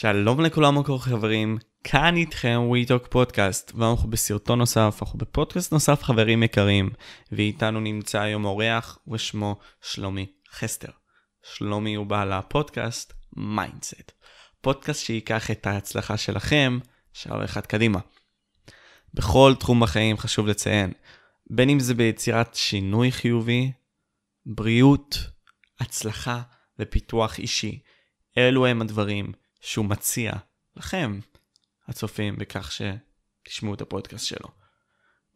שלום לכולם מה קורה חברים, כאן איתכם WeTalk פודקאסט, ואנחנו בסרטון נוסף, אנחנו בפודקאסט נוסף חברים יקרים, ואיתנו נמצא היום אורח ושמו שלומי חסטר. שלומי הוא בעל הפודקאסט מיינדסט, פודקאסט שייקח את ההצלחה שלכם צעד אחד קדימה. בכל תחום בחיים חשוב לציין, בין אם זה ביצירת שינוי חיובי, בריאות, הצלחה ופיתוח אישי. אלו הם הדברים שהוא מציע לכם, הצופים, בכך שתשמעו את הפודקאסט שלו.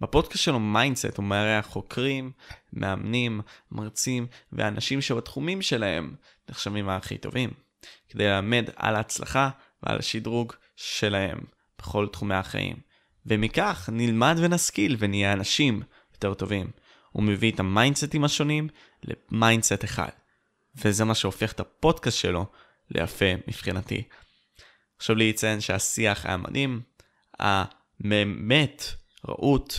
בפודקאסט שלו מיינדסט הוא מארח חוקרים, מאמנים, מרצים ואנשים שבתחומים שלהם נחשבים הכי טובים, כדי ללמד על ההצלחה ועל השדרוג שלהם בכל תחומי החיים. ומכך נלמד ונשכיל ונהיה אנשים יותר טובים. הוא מביא את המיינדסטים השונים ל mindset אחד. וזה מה שהופך את הפודקאסט שלו ליפה מבחינתי. חשוב לי לציין שהשיח היה מדהים, היה באמת רהוט,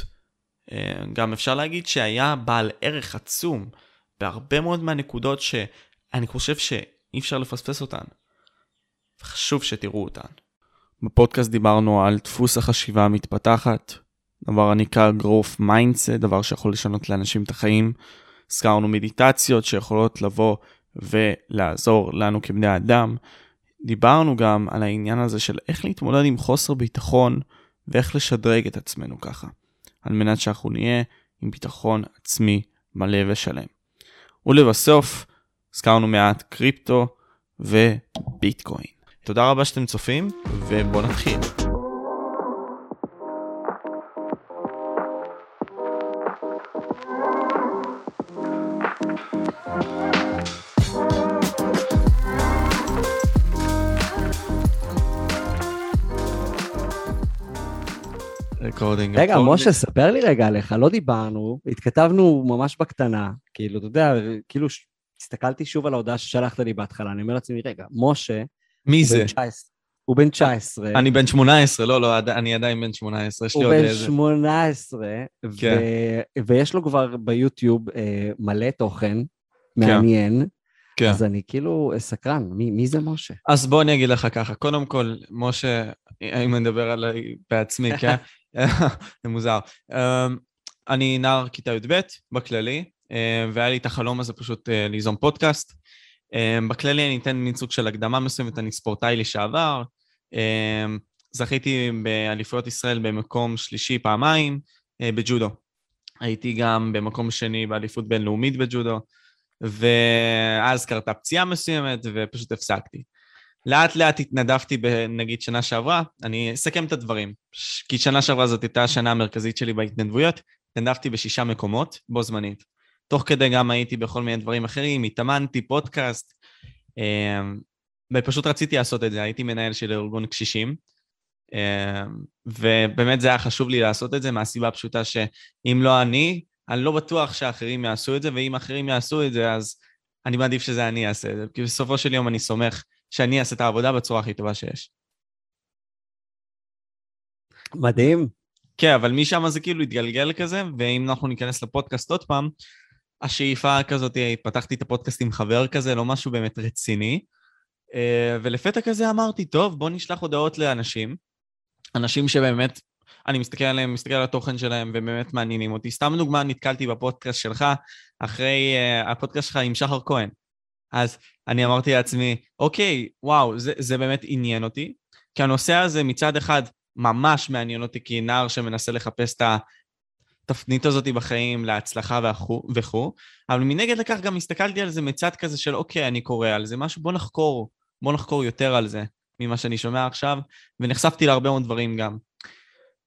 אה, גם אפשר להגיד שהיה בעל ערך עצום בהרבה מאוד מהנקודות שאני חושב שאי אפשר לפספס אותן. וחשוב שתראו אותן. בפודקאסט דיברנו על דפוס החשיבה המתפתחת, דבר הנקרא growth mindset, דבר שיכול לשנות לאנשים את החיים. הזכרנו מדיטציות שיכולות לבוא ולעזור לנו כבני אדם. דיברנו גם על העניין הזה של איך להתמודד עם חוסר ביטחון ואיך לשדרג את עצמנו ככה, על מנת שאנחנו נהיה עם ביטחון עצמי מלא ושלם. ולבסוף, הזכרנו מעט קריפטו וביטקוין. תודה רבה שאתם צופים, ובואו נתחיל. ריקורדינג. רגע, משה, ספר לי רגע עליך, לא דיברנו, התכתבנו ממש בקטנה, כאילו, אתה יודע, כאילו, הסתכלתי שוב על ההודעה ששלחת לי בהתחלה, אני אומר לעצמי, רגע, משה, מי זה? הוא בן 19. אני בן 18, לא, לא, אני עדיין בן 18, יש לי עוד איזה... הוא בן 18, כן. ויש לו כבר ביוטיוב אה, מלא תוכן כן. מעניין. כן. אז אני כאילו סקרן, מי, מי זה משה? אז בוא אני אגיד לך ככה, קודם כל, משה, אם אני מדבר עליי בעצמי, כן? זה מוזר. אמ, אני נער כיתה י"ב בכללי, אה, והיה לי את החלום הזה פשוט אה, ליזום פודקאסט. אמ, בכללי אני אתן מין סוג של הקדמה מסוימת, אני ספורטאי לשעבר. אמ, זכיתי באליפויות ישראל במקום שלישי פעמיים אה, בג'ודו. הייתי גם במקום שני באליפות בינלאומית בג'ודו, ואז קרתה פציעה מסוימת ופשוט הפסקתי. לאט לאט התנדבתי בנגיד שנה שעברה, אני אסכם את הדברים, כי שנה שעברה זאת הייתה השנה המרכזית שלי בהתנדבויות, התנדבתי בשישה מקומות בו זמנית. תוך כדי גם הייתי בכל מיני דברים אחרים, התאמנתי, פודקאסט, אמ, ופשוט רציתי לעשות את זה, הייתי מנהל של ארגון קשישים, אמ, ובאמת זה היה חשוב לי לעשות את זה מהסיבה הפשוטה שאם לא אני, אני לא בטוח שאחרים יעשו את זה, ואם אחרים יעשו את זה, אז אני מעדיף שזה אני אעשה את זה, כי בסופו של יום אני סומך שאני אעשה את העבודה בצורה הכי טובה שיש. מדהים. כן, אבל משם זה כאילו התגלגל כזה, ואם אנחנו ניכנס לפודקאסט עוד פעם, השאיפה כזאת, פתחתי את הפודקאסט עם חבר כזה, לא משהו באמת רציני, אה, ולפתע כזה אמרתי, טוב, בוא נשלח הודעות לאנשים, אנשים שבאמת, אני מסתכל עליהם, מסתכל על התוכן שלהם, ובאמת מעניינים אותי. סתם דוגמה, נתקלתי בפודקאסט שלך, אחרי uh, הפודקאסט שלך עם שחר כהן. אז אני אמרתי לעצמי, אוקיי, וואו, זה, זה באמת עניין אותי, כי הנושא הזה מצד אחד ממש מעניין אותי כנער שמנסה לחפש את התפנית הזאת בחיים להצלחה וכו', אבל מנגד לכך גם הסתכלתי על זה מצד כזה של אוקיי, אני קורא על זה משהו, בוא נחקור, בוא נחקור יותר על זה ממה שאני שומע עכשיו, ונחשפתי להרבה מאוד דברים גם.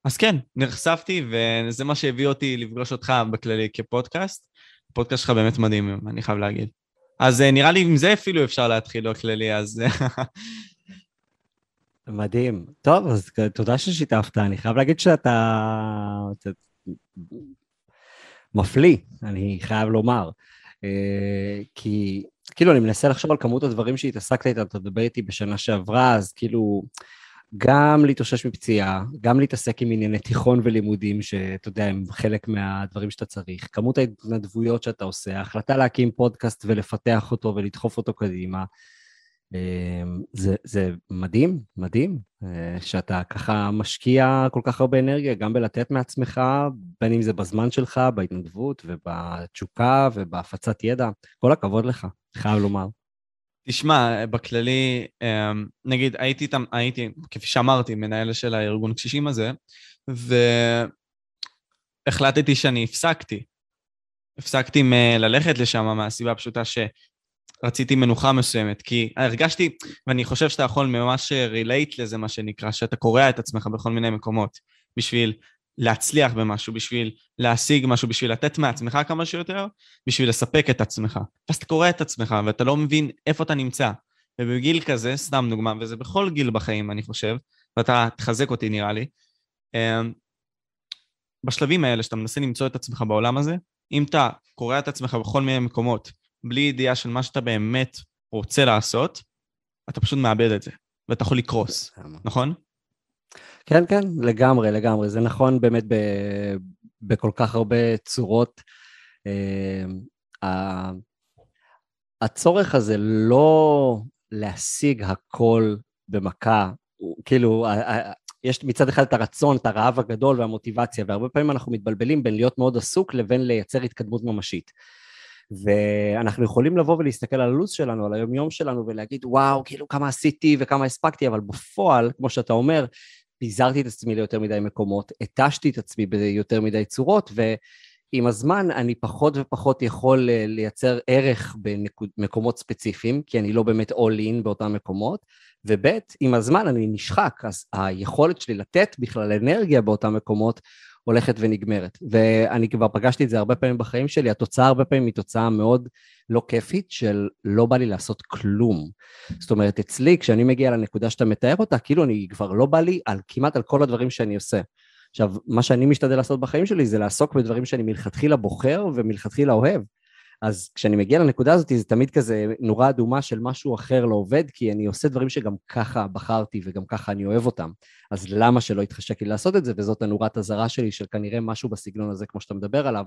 אז כן, נחשפתי, וזה מה שהביא אותי לפגוש אותך בכללי כפודקאסט. הפודקאסט שלך באמת מדהים, אני חייב להגיד. אז אה, נראה לי עם זה אפילו אפשר להתחיל בכללי, אז... מדהים. טוב, אז תודה ששיתפת. אני חייב להגיד שאתה... מפליא, אני חייב לומר. אה, כי כאילו, אני מנסה לחשוב על כמות הדברים שהתעסקת איתם, אתה מדבר איתי בשנה שעברה, אז כאילו, גם להתאושש מפציעה, גם להתעסק עם ענייני תיכון ולימודים, שאתה יודע, הם חלק מהדברים שאתה צריך, כמות ההתנדבויות שאתה עושה, ההחלטה להקים פודקאסט ולפתח אותו ולדחוף אותו קדימה, אמ, זה, זה מדהים, מדהים, אה, שאתה ככה משקיע כל כך הרבה אנרגיה, גם בלתת מעצמך, בין אם זה בזמן שלך, בהתנדבות ובתשוקה ובהפצת ידע. כל הכבוד לך, חייב לומר. תשמע, בכללי, אמ, נגיד, הייתי, הייתי, כפי שאמרתי, מנהל של הארגון קשישים הזה, והחלטתי שאני הפסקתי. הפסקתי ללכת לשם מהסיבה הפשוטה ש... רציתי מנוחה מסוימת, כי הרגשתי, ואני חושב שאתה יכול ממש רילייט לזה, מה שנקרא, שאתה קורע את עצמך בכל מיני מקומות, בשביל להצליח במשהו, בשביל להשיג משהו, בשביל לתת מעצמך כמה שיותר, בשביל לספק את עצמך. ואז אתה קורע את עצמך, ואתה לא מבין איפה אתה נמצא. ובגיל כזה, סתם דוגמה, וזה בכל גיל בחיים, אני חושב, ואתה תחזק אותי נראה לי, אמ, בשלבים האלה שאתה מנסה למצוא את עצמך בעולם הזה, אם אתה קורע את עצמך בכל מיני מקומות, בלי ידיעה של מה שאתה באמת רוצה לעשות, אתה פשוט מאבד את זה, ואתה יכול לקרוס, נכון? כן, כן, לגמרי, לגמרי. זה נכון באמת ב, בכל כך הרבה צורות. Uh, הצורך הזה לא להשיג הכל במכה, כאילו, יש מצד אחד את הרצון, את הרעב הגדול והמוטיבציה, והרבה פעמים אנחנו מתבלבלים בין להיות מאוד עסוק לבין לייצר התקדמות ממשית. ואנחנו יכולים לבוא ולהסתכל על הלו"ז שלנו, על היומיום שלנו, ולהגיד, וואו, כאילו כמה עשיתי וכמה הספקתי, אבל בפועל, כמו שאתה אומר, פיזרתי את עצמי ליותר מדי מקומות, התשתי את עצמי ביותר מדי צורות, ועם הזמן אני פחות ופחות יכול אה, לייצר ערך במקומות ספציפיים, כי אני לא באמת all in באותם מקומות, וב' עם הזמן אני נשחק, אז היכולת שלי לתת בכלל אנרגיה באותם מקומות הולכת ונגמרת. ואני כבר פגשתי את זה הרבה פעמים בחיים שלי, התוצאה הרבה פעמים היא תוצאה מאוד לא כיפית של לא בא לי לעשות כלום. זאת אומרת, אצלי, כשאני מגיע לנקודה שאתה מתאר אותה, כאילו אני כבר לא בא לי על כמעט על כל הדברים שאני עושה. עכשיו, מה שאני משתדל לעשות בחיים שלי זה לעסוק בדברים שאני מלכתחילה בוחר ומלכתחילה אוהב. אז כשאני מגיע לנקודה הזאת זה תמיד כזה נורה אדומה של משהו אחר לא עובד, כי אני עושה דברים שגם ככה בחרתי וגם ככה אני אוהב אותם. אז למה שלא יתחשק לי לעשות את זה? וזאת הנורת אזהרה שלי של כנראה משהו בסגנון הזה, כמו שאתה מדבר עליו,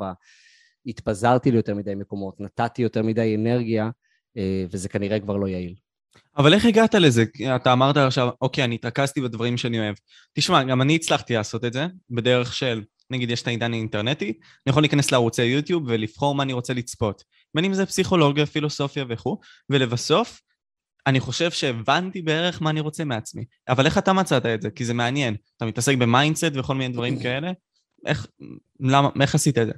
התפזרתי ליותר מדי מקומות, נתתי יותר מדי אנרגיה, אה, וזה כנראה כבר לא יעיל. אבל איך הגעת לזה? אתה אמרת עכשיו, אוקיי, אני התרכזתי בדברים שאני אוהב. תשמע, גם אני הצלחתי לעשות את זה בדרך של נגיד יש את העידן האינטרנטי, אני יכול להיכנס לערוצי יוטיוב ולבחור מה אני רוצה לצפות. בין אם זה פסיכולוגיה, פילוסופיה וכו', ולבסוף, אני חושב שהבנתי בערך מה אני רוצה מעצמי. אבל איך אתה מצאת את זה? כי זה מעניין. אתה מתעסק ב mindset וכל מיני דברים כאלה? איך, למה, איך עשית את זה?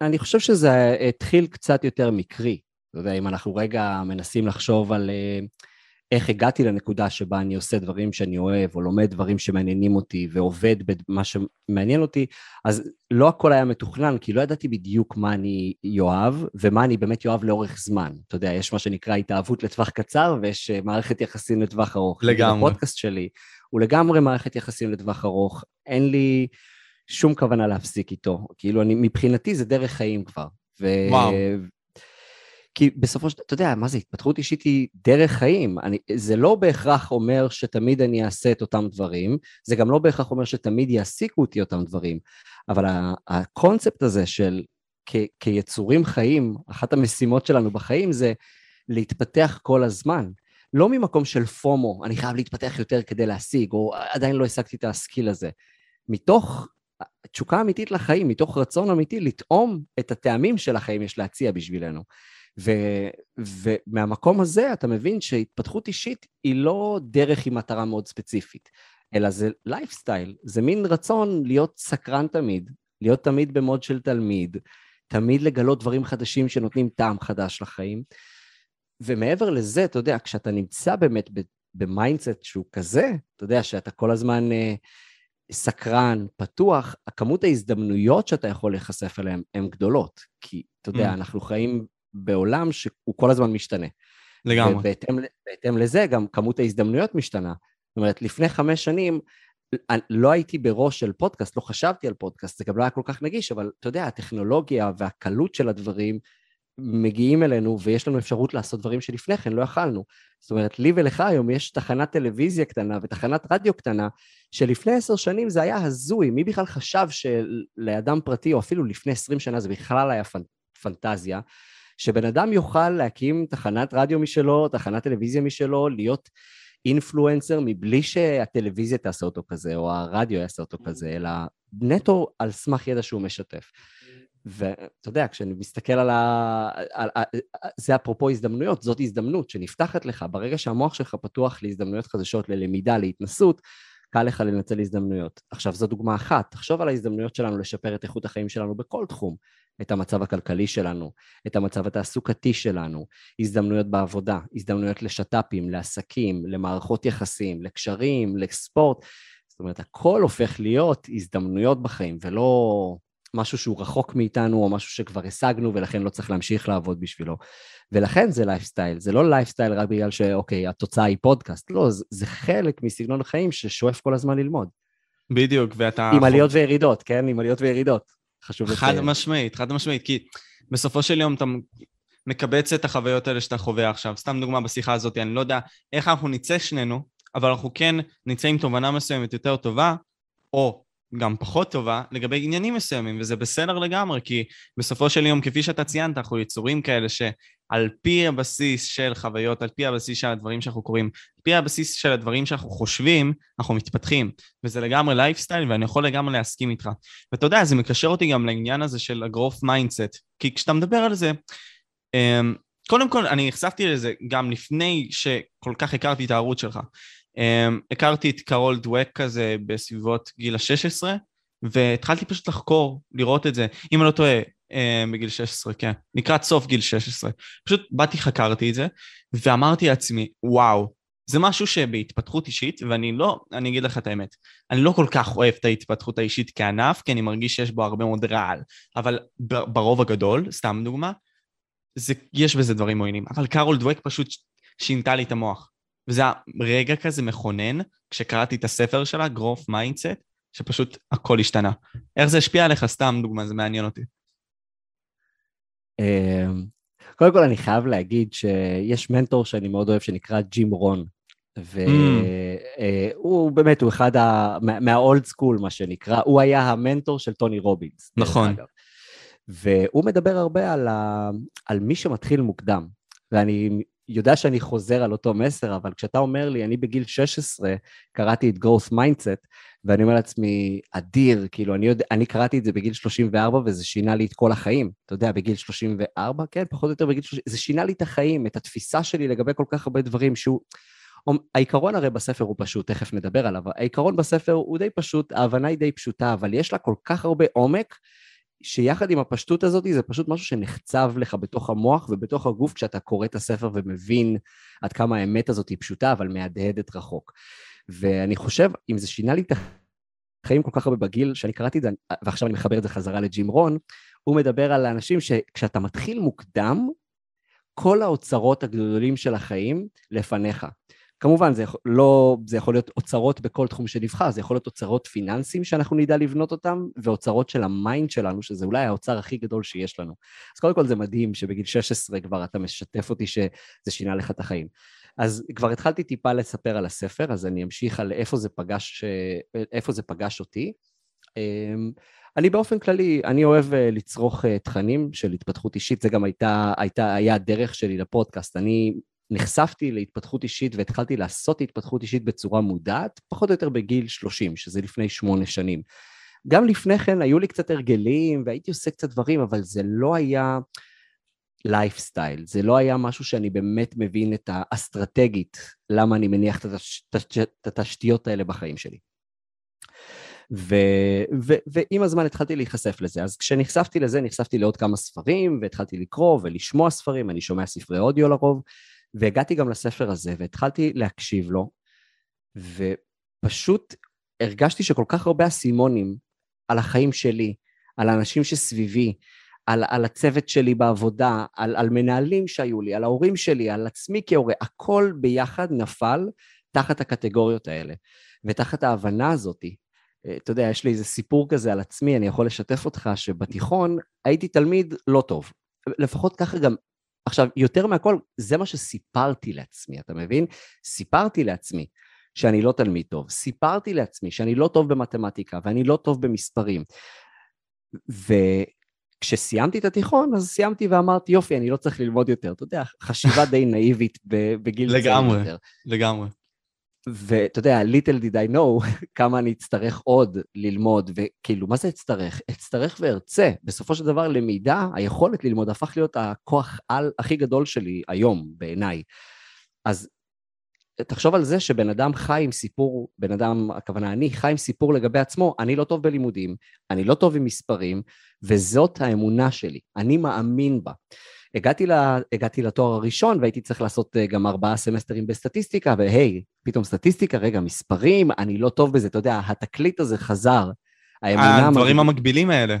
אני חושב שזה התחיל קצת יותר מקרי. אתה יודע, אם אנחנו רגע מנסים לחשוב על... אה, איך הגעתי לנקודה שבה אני עושה דברים שאני אוהב, או לומד דברים שמעניינים אותי, ועובד במה שמעניין אותי, אז לא הכל היה מתוכנן, כי לא ידעתי בדיוק מה אני יאהב, ומה אני באמת יאהב לאורך זמן. אתה יודע, יש מה שנקרא התאהבות לטווח קצר, ויש אה, מערכת יחסים לטווח ארוך. לגמרי. הפודקאסט שלי הוא לגמרי מערכת יחסים לטווח ארוך. אין לי שום כוונה להפסיק איתו. כאילו, אני, מבחינתי זה דרך חיים כבר. ו... וואו. כי בסופו של דבר, אתה יודע, מה זה, התפתחות אישית היא דרך חיים. אני, זה לא בהכרח אומר שתמיד אני אעשה את אותם דברים, זה גם לא בהכרח אומר שתמיד יעסיקו אותי אותם דברים, אבל הקונספט הזה של כ, כיצורים חיים, אחת המשימות שלנו בחיים זה להתפתח כל הזמן. לא ממקום של FOMO, אני חייב להתפתח יותר כדי להשיג, או עדיין לא השגתי את ה skill הזה. מתוך תשוקה אמיתית לחיים, מתוך רצון אמיתי לטעום את הטעמים של החיים שיש להציע בשבילנו. ו, ומהמקום הזה אתה מבין שהתפתחות אישית היא לא דרך עם מטרה מאוד ספציפית, אלא זה לייפסטייל, זה מין רצון להיות סקרן תמיד, להיות תמיד ב mode של תלמיד, תמיד לגלות דברים חדשים שנותנים טעם חדש לחיים. ומעבר לזה, אתה יודע, כשאתה נמצא באמת ב mindset שהוא כזה, אתה יודע, שאתה כל הזמן אה, סקרן, פתוח, הכמות ההזדמנויות שאתה יכול להיחשף אליהן הן גדולות. כי, אתה יודע, אמ. אנחנו חיים בעולם שהוא כל הזמן משתנה. לגמרי. ובהתאם לזה גם כמות ההזדמנויות משתנה. זאת אומרת, לפני חמש שנים לא הייתי בראש של פודקאסט, לא חשבתי על פודקאסט, זה גם לא היה כל כך נגיש, אבל אתה יודע, הטכנולוגיה והקלות של הדברים מגיעים אלינו ויש לנו אפשרות לעשות דברים שלפני כן לא יכלנו. זאת אומרת, לי ולך היום יש תחנת טלוויזיה קטנה ותחנת רדיו קטנה, שלפני עשר שנים זה היה הזוי, מי בכלל חשב שלאדם פרטי, או אפילו לפני עשרים שנה זה בכלל היה פנ... פנטזיה, שבן אדם יוכל להקים תחנת רדיו משלו, תחנת טלוויזיה משלו, להיות אינפלואנסר מבלי שהטלוויזיה תעשה אותו כזה, או הרדיו יעשה אותו כזה, אלא נטו על סמך ידע שהוא משתף. ואתה יודע, כשאני מסתכל על ה... על... זה אפרופו הזדמנויות, זאת הזדמנות שנפתחת לך. ברגע שהמוח שלך פתוח להזדמנויות חדשות, ללמידה, להתנסות, קל לך לנצל הזדמנויות. עכשיו, זו דוגמה אחת. תחשוב על ההזדמנויות שלנו לשפר את איכות החיים שלנו בכל תחום. את המצב הכלכלי שלנו, את המצב התעסוקתי שלנו, הזדמנויות בעבודה, הזדמנויות לשת"פים, לעסקים, למערכות יחסים, לקשרים, לספורט. זאת אומרת, הכל הופך להיות הזדמנויות בחיים, ולא משהו שהוא רחוק מאיתנו, או משהו שכבר השגנו, ולכן לא צריך להמשיך לעבוד בשבילו. ולכן זה לייפסטייל, זה לא לייפסטייל רק בגלל שאוקיי, התוצאה היא פודקאסט, לא, זה, זה חלק מסגנון החיים ששואף כל הזמן ללמוד. בדיוק, ואתה... עם עליות וירידות, כן? עם עליות וירידות. חשוב לציין. חד משמעית, חד משמעית, כי בסופו של יום אתה מקבץ את החוויות האלה שאתה חווה עכשיו. סתם דוגמה בשיחה הזאת, אני לא יודע איך אנחנו נצא שנינו, אבל אנחנו כן נצא עם תובנה מסוימת יותר טובה, או גם פחות טובה לגבי עניינים מסוימים, וזה בסדר לגמרי, כי בסופו של יום, כפי שאתה ציינת, אנחנו יצורים כאלה שעל פי הבסיס של חוויות, על פי הבסיס של הדברים שאנחנו קוראים, על פי הבסיס של הדברים שאנחנו חושבים, אנחנו מתפתחים. וזה לגמרי לייפסטייל, ואני יכול לגמרי להסכים איתך. ואתה יודע, זה מקשר אותי גם לעניין הזה של ה growth mindset, כי כשאתה מדבר על זה, אמ, קודם כל, אני נחשפתי לזה גם לפני שכל כך הכרתי את הערוץ שלך. אמ, הכרתי את קרול דווק כזה בסביבות גיל ה-16, והתחלתי פשוט לחקור, לראות את זה, אם אני לא טועה, בגיל 16, כן, לקראת סוף גיל 16. פשוט באתי, חקרתי את זה, ואמרתי לעצמי, וואו, זה משהו שבהתפתחות אישית, ואני לא, אני אגיד לך את האמת, אני לא כל כך אוהב את ההתפתחות האישית כענף, כי אני מרגיש שיש בו הרבה מאוד רעל, אבל ברוב הגדול, סתם דוגמה, זה, יש בזה דברים מועילים, אבל קרול דווק פשוט שינתה לי את המוח. וזה היה רגע כזה מכונן, כשקראתי את הספר שלה, growth mindset, שפשוט הכל השתנה. איך זה השפיע עליך? סתם דוגמה, זה מעניין אותי. אמ, קודם כל אני חייב להגיד שיש מנטור שאני מאוד אוהב שנקרא ג'ים רון, והוא mm. באמת, הוא אחד ה... מהאולד סקול, מה שנקרא, הוא היה המנטור של טוני רובינס. נכון. והוא מדבר הרבה על, ה... על מי שמתחיל מוקדם. ואני יודע שאני חוזר על אותו מסר, אבל כשאתה אומר לי, אני בגיל 16 קראתי את growth mindset, ואני אומר לעצמי, אדיר, כאילו, אני, יודע, אני קראתי את זה בגיל 34 וזה שינה לי את כל החיים. אתה יודע, בגיל 34, כן, פחות או יותר בגיל 30, זה שינה לי את החיים, את התפיסה שלי לגבי כל כך הרבה דברים שהוא... העיקרון הרי בספר הוא פשוט, תכף נדבר עליו, העיקרון בספר הוא די פשוט, ההבנה היא די פשוטה, אבל יש לה כל כך הרבה עומק, שיחד עם הפשטות הזאת זה פשוט משהו שנחצב לך בתוך המוח ובתוך הגוף כשאתה קורא את הספר ומבין עד כמה האמת הזאת היא פשוטה, אבל מהדהדת רחוק. ואני חושב, אם זה שינה לי את החיים כל כך הרבה בגיל שאני קראתי את זה, ועכשיו אני מחבר את זה חזרה לג'ים רון, הוא מדבר על האנשים שכשאתה מתחיל מוקדם, כל האוצרות הגדולים של החיים לפניך. כמובן, זה יכול, לא, זה יכול להיות אוצרות בכל תחום שנבחר, זה יכול להיות אוצרות פיננסיים שאנחנו נדע לבנות אותם, ואוצרות של ה mind שלנו, שזה אולי האוצר הכי גדול שיש לנו. אז קודם כל זה מדהים שבגיל 16 כבר אתה משתף אותי שזה שינה לך את החיים. אז כבר התחלתי טיפה לספר על הספר, אז אני אמשיך על איפה זה פגש, איפה זה פגש אותי. אמ, אני באופן כללי, אני אוהב אה, לצרוך אה, תכנים של התפתחות אישית, זה גם הייתה, הייתה, היה הדרך שלי לפודקאסט. אני נחשפתי להתפתחות אישית והתחלתי לעשות התפתחות אישית בצורה מודעת, פחות או יותר בגיל 30, שזה לפני שמונה שנים. גם לפני כן היו לי קצת הרגלים והייתי עושה קצת דברים, אבל זה לא היה לייפסטייל, זה לא היה משהו שאני באמת מבין את האסטרטגית, למה אני מניח את, התש... התשתיות האלה בחיים שלי. ו, ו, ועם הזמן התחלתי להיחשף לזה. אז כשנחשפתי לזה, נחשפתי לעוד כמה ספרים, והתחלתי לקרוא ולשמוע ספרים, אני שומע ספרי אודיו לרוב, והגעתי גם לספר הזה, והתחלתי להקשיב לו, ופשוט הרגשתי שכל כך הרבה אסימונים על החיים שלי, על האנשים שסביבי, על, על הצוות שלי בעבודה, על, על מנהלים שהיו לי, על ההורים שלי, על עצמי כהורה, הכל ביחד נפל תחת הקטגוריות האלה. ותחת ההבנה הזאתי, אה, אתה יודע, יש לי איזה סיפור כזה על עצמי, אני יכול לשתף אותך שבתיכון הייתי תלמיד לא טוב. לפחות ככה גם עכשיו, יותר מהכל, זה מה שסיפרתי לעצמי, אתה מבין? סיפרתי לעצמי שאני לא תלמיד טוב, סיפרתי לעצמי שאני לא טוב במתמטיקה ואני לא טוב במספרים. כשסיימתי את התיכון, אז סיימתי ואמרתי, יופי, אני לא צריך ללמוד יותר. אתה יודע, חשיבה די נאיבית בגיל צעיר יותר. לגמרי, לגמרי. ואתה יודע, little did I know כמה אני אצטרך עוד ללמוד, וכאילו, מה זה אצטרך? אצטרך וארצה. בסופו של דבר, למידה, היכולת ללמוד הפך להיות הכוח על הכי גדול שלי היום, בעיניי. אז תחשוב על זה שבן אדם חי עם סיפור, בן אדם, הכוונה אני, חי עם סיפור לגבי עצמו, אני לא טוב בלימודים, אני לא טוב עם מספרים, וזאת האמונה שלי, אני מאמין בה. הגעתי, לה, הגעתי לתואר הראשון והייתי צריך לעשות אה, גם ארבעה סמסטרים בסטטיסטיקה, והי, פתאום סטטיסטיקה, רגע, מספרים, אני לא טוב בזה, אתה יודע, התקליט הזה חזר. הדברים המקבילים האלה.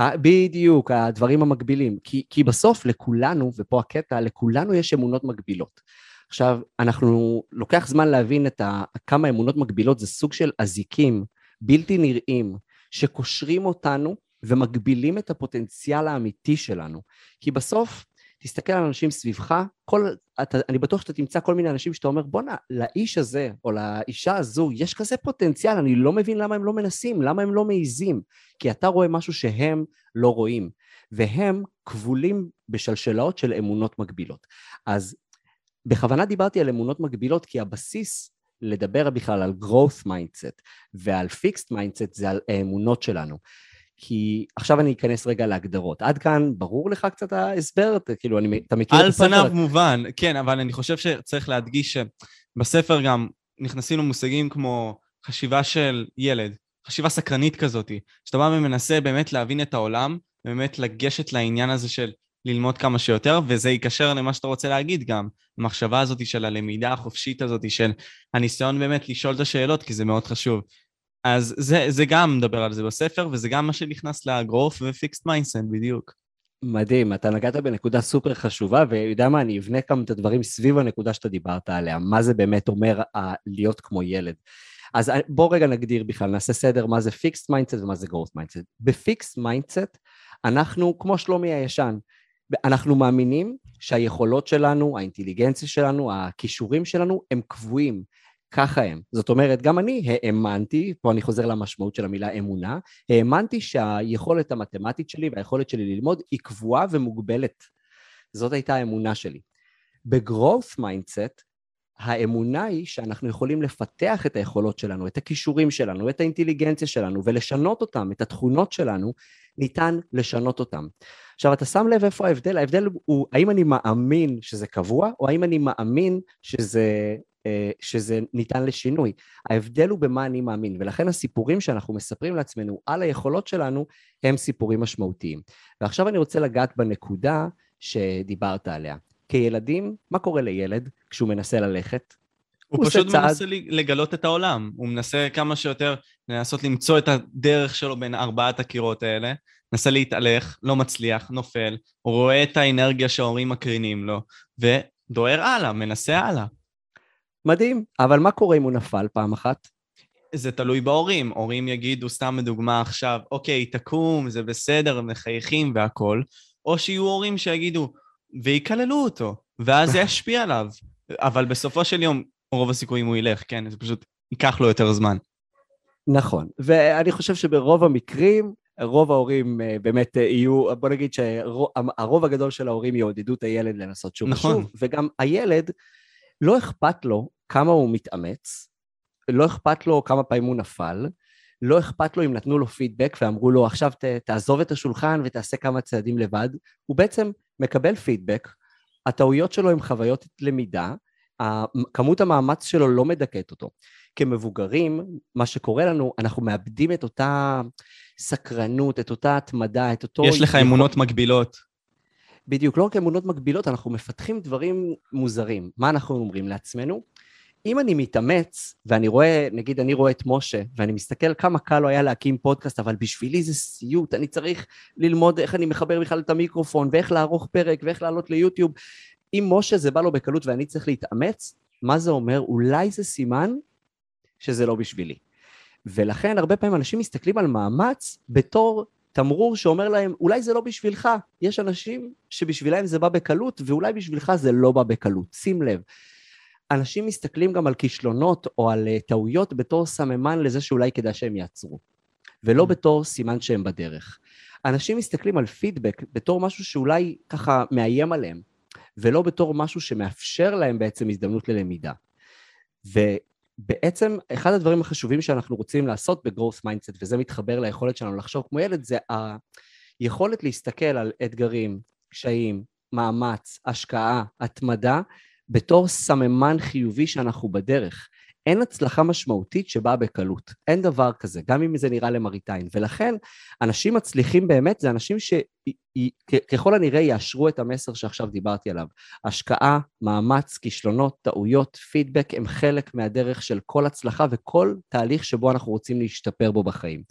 בדיוק, הדברים המקבילים. כי, כי בסוף לכולנו, ופה הקטע, לכולנו יש אמונות מגבילות. עכשיו, אנחנו, לוקח זמן להבין את ה, כמה אמונות מגבילות, זה סוג של אזיקים בלתי נראים, שקושרים אותנו ומגבילים את הפוטנציאל האמיתי שלנו. כי בסוף, תסתכל על אנשים סביבך, כל, אתה, אני בטוח שאתה תמצא כל מיני אנשים שאתה אומר, בואנה, לאיש הזה או לאישה הזו יש כזה פוטנציאל, אני לא מבין למה הם לא מנסים, למה הם לא מעיזים. כי אתה רואה משהו שהם לא רואים, והם כבולים בשלשלאות של אמונות מגבילות. אז בכוונה דיברתי על אמונות מגבילות, כי הבסיס לדבר בכלל על growth mindset ועל fixed mindset זה על האמונות שלנו. כי עכשיו אני אכנס רגע להגדרות. עד כאן ברור לך קצת ההסבר? כאילו, אני, אתה מכיר את הספר? על פניו מובן, כן, אבל אני חושב שצריך להדגיש שבספר גם נכנסים למושגים כמו חשיבה של ילד, חשיבה סקרנית כזאת, שאתה בא ומנסה באמת להבין את העולם, ובאמת לגשת לעניין הזה של ללמוד כמה שיותר, וזה ייקשר למה שאתה רוצה להגיד גם, המחשבה הזאת של הלמידה החופשית הזאת, של הניסיון באמת לשאול את השאלות, כי זה מאוד חשוב. אז זה, זה גם מדבר על זה בספר, וזה גם מה שנכנס ל growth ו fixed mindset בדיוק. מדהים, אתה נגעת בנקודה סופר חשובה, ויודע מה, אני אבנה כמה את הדברים סביב הנקודה שאתה דיברת עליה, מה זה באמת אומר להיות כמו ילד. אז בוא רגע נגדיר בכלל, נעשה סדר מה זה fixed mindset ומה זה growth mindset. ב fixed mindset אנחנו כמו שלומי הישן, אנחנו מאמינים שהיכולות שלנו, האינטליגנציה שלנו, הכישורים שלנו הם קבועים. ככה הם. זאת אומרת, גם אני האמנתי, פה אני חוזר למשמעות של המילה אמונה, האמנתי שהיכולת המתמטית שלי והיכולת שלי ללמוד היא קבועה ומוגבלת. זאת הייתה האמונה שלי. ב-growth mindset, האמונה היא שאנחנו יכולים לפתח את היכולות שלנו, את הכישורים שלנו, את האינטליגנציה שלנו, ולשנות אותם, את התכונות שלנו, ניתן לשנות אותם. עכשיו, אתה שם לב איפה ההבדל? ההבדל הוא האם אני מאמין שזה קבוע, או האם אני מאמין שזה אה, שזה ניתן לשינוי. ההבדל הוא במה אני מאמין, ולכן הסיפורים שאנחנו מספרים לעצמנו על היכולות שלנו הם סיפורים משמעותיים. ועכשיו אני רוצה לגעת בנקודה שדיברת עליה. כילדים, מה קורה לילד כשהוא מנסה ללכת? הוא, הוא פשוט צעד... מנסה לגלות את העולם, הוא מנסה כמה שיותר לנסות למצוא את הדרך שלו בין ארבעת הקירות האלה, מנסה להתהלך, לא מצליח, נופל, הוא רואה את האנרגיה שההורים מקרינים לו, ודוהר הלאה, מנסה הלאה. מדהים, אבל מה קורה אם הוא נפל פעם אחת? זה תלוי בהורים. הורים יגידו, סתם לדוגמה עכשיו, אוקיי, תקום, זה בסדר, מחייכים והכול, או שיהיו הורים שיגידו, ויקללו אותו, ואז זה ישפיע עליו. אבל בסופו של יום, רוב הסיכויים הוא ילך, כן? זה פשוט ייקח לו יותר זמן. נכון, ואני חושב שברוב המקרים, רוב ההורים אה, באמת אה, יהיו, בוא נגיד שהרוב הגדול של ההורים יעודדו את הילד לנסות שוב נכון. ושוב, וגם הילד, לא אכפת לו כמה הוא מתאמץ, לא אכפת לו כמה פעמים הוא נפל, לא אכפת לו אם נתנו לו פידבק ואמרו לו עכשיו ת, תעזוב את השולחן ותעשה כמה צעדים לבד, הוא בעצם מקבל פידבק, הטעויות שלו הן חוויות למידה, כמות המאמץ שלו לא מדכאת אותו. כמבוגרים, מה שקורה לנו, אנחנו מאבדים את אותה סקרנות, את אותה התמדה, את אותו... יש לך אמונות מגבילות. בדיוק, לא רק אמונות מגבילות, אנחנו מפתחים דברים מוזרים. מה אנחנו אומרים לעצמנו? אם אני מתאמץ, ואני רואה, נגיד אני רואה את משה, ואני מסתכל כמה קל לו היה להקים פודקאסט, אבל בשבילי זה סיוט, אני צריך ללמוד איך אני מחבר בכלל את המיקרופון, ואיך לערוך פרק, ואיך לעלות ליוטיוב. אם משה זה בא לו בקלות ואני צריך להתאמץ, מה זה אומר? אולי זה סימן שזה לא בשבילי. ולכן הרבה פעמים אנשים מסתכלים על מאמץ בתור תמרור שאומר להם, אולי זה לא בשבילך. יש אנשים שבשבילם זה בא בקלות, ואולי בשבילך זה לא בא בקלות. שים לב. אנשים מסתכלים גם על כישלונות או על uh, טעויות בתור סממן לזה שאולי כדאי שהם יעצרו, ולא mm. בתור סימן שהם בדרך. אנשים מסתכלים על פידבק בתור משהו שאולי ככה מאיים עליהם, ולא בתור משהו שמאפשר להם בעצם הזדמנות ללמידה. ובעצם אחד הדברים החשובים שאנחנו רוצים לעשות ב-growth mindset, וזה מתחבר ליכולת שלנו לחשוב כמו ילד, זה היכולת להסתכל על אתגרים, קשיים, מאמץ, השקעה, התמדה, בתור סממן חיובי שאנחנו בדרך. אין הצלחה משמעותית שבאה בקלות. אין דבר כזה, גם אם זה נראה למראיתיים. ולכן, אנשים מצליחים באמת זה אנשים שככל הנראה יאשרו את המסר שעכשיו דיברתי עליו. השקעה, מאמץ, כישלונות, טעויות, פידבק, הם חלק מהדרך של כל הצלחה וכל תהליך שבו אנחנו רוצים להשתפר בו בחיים.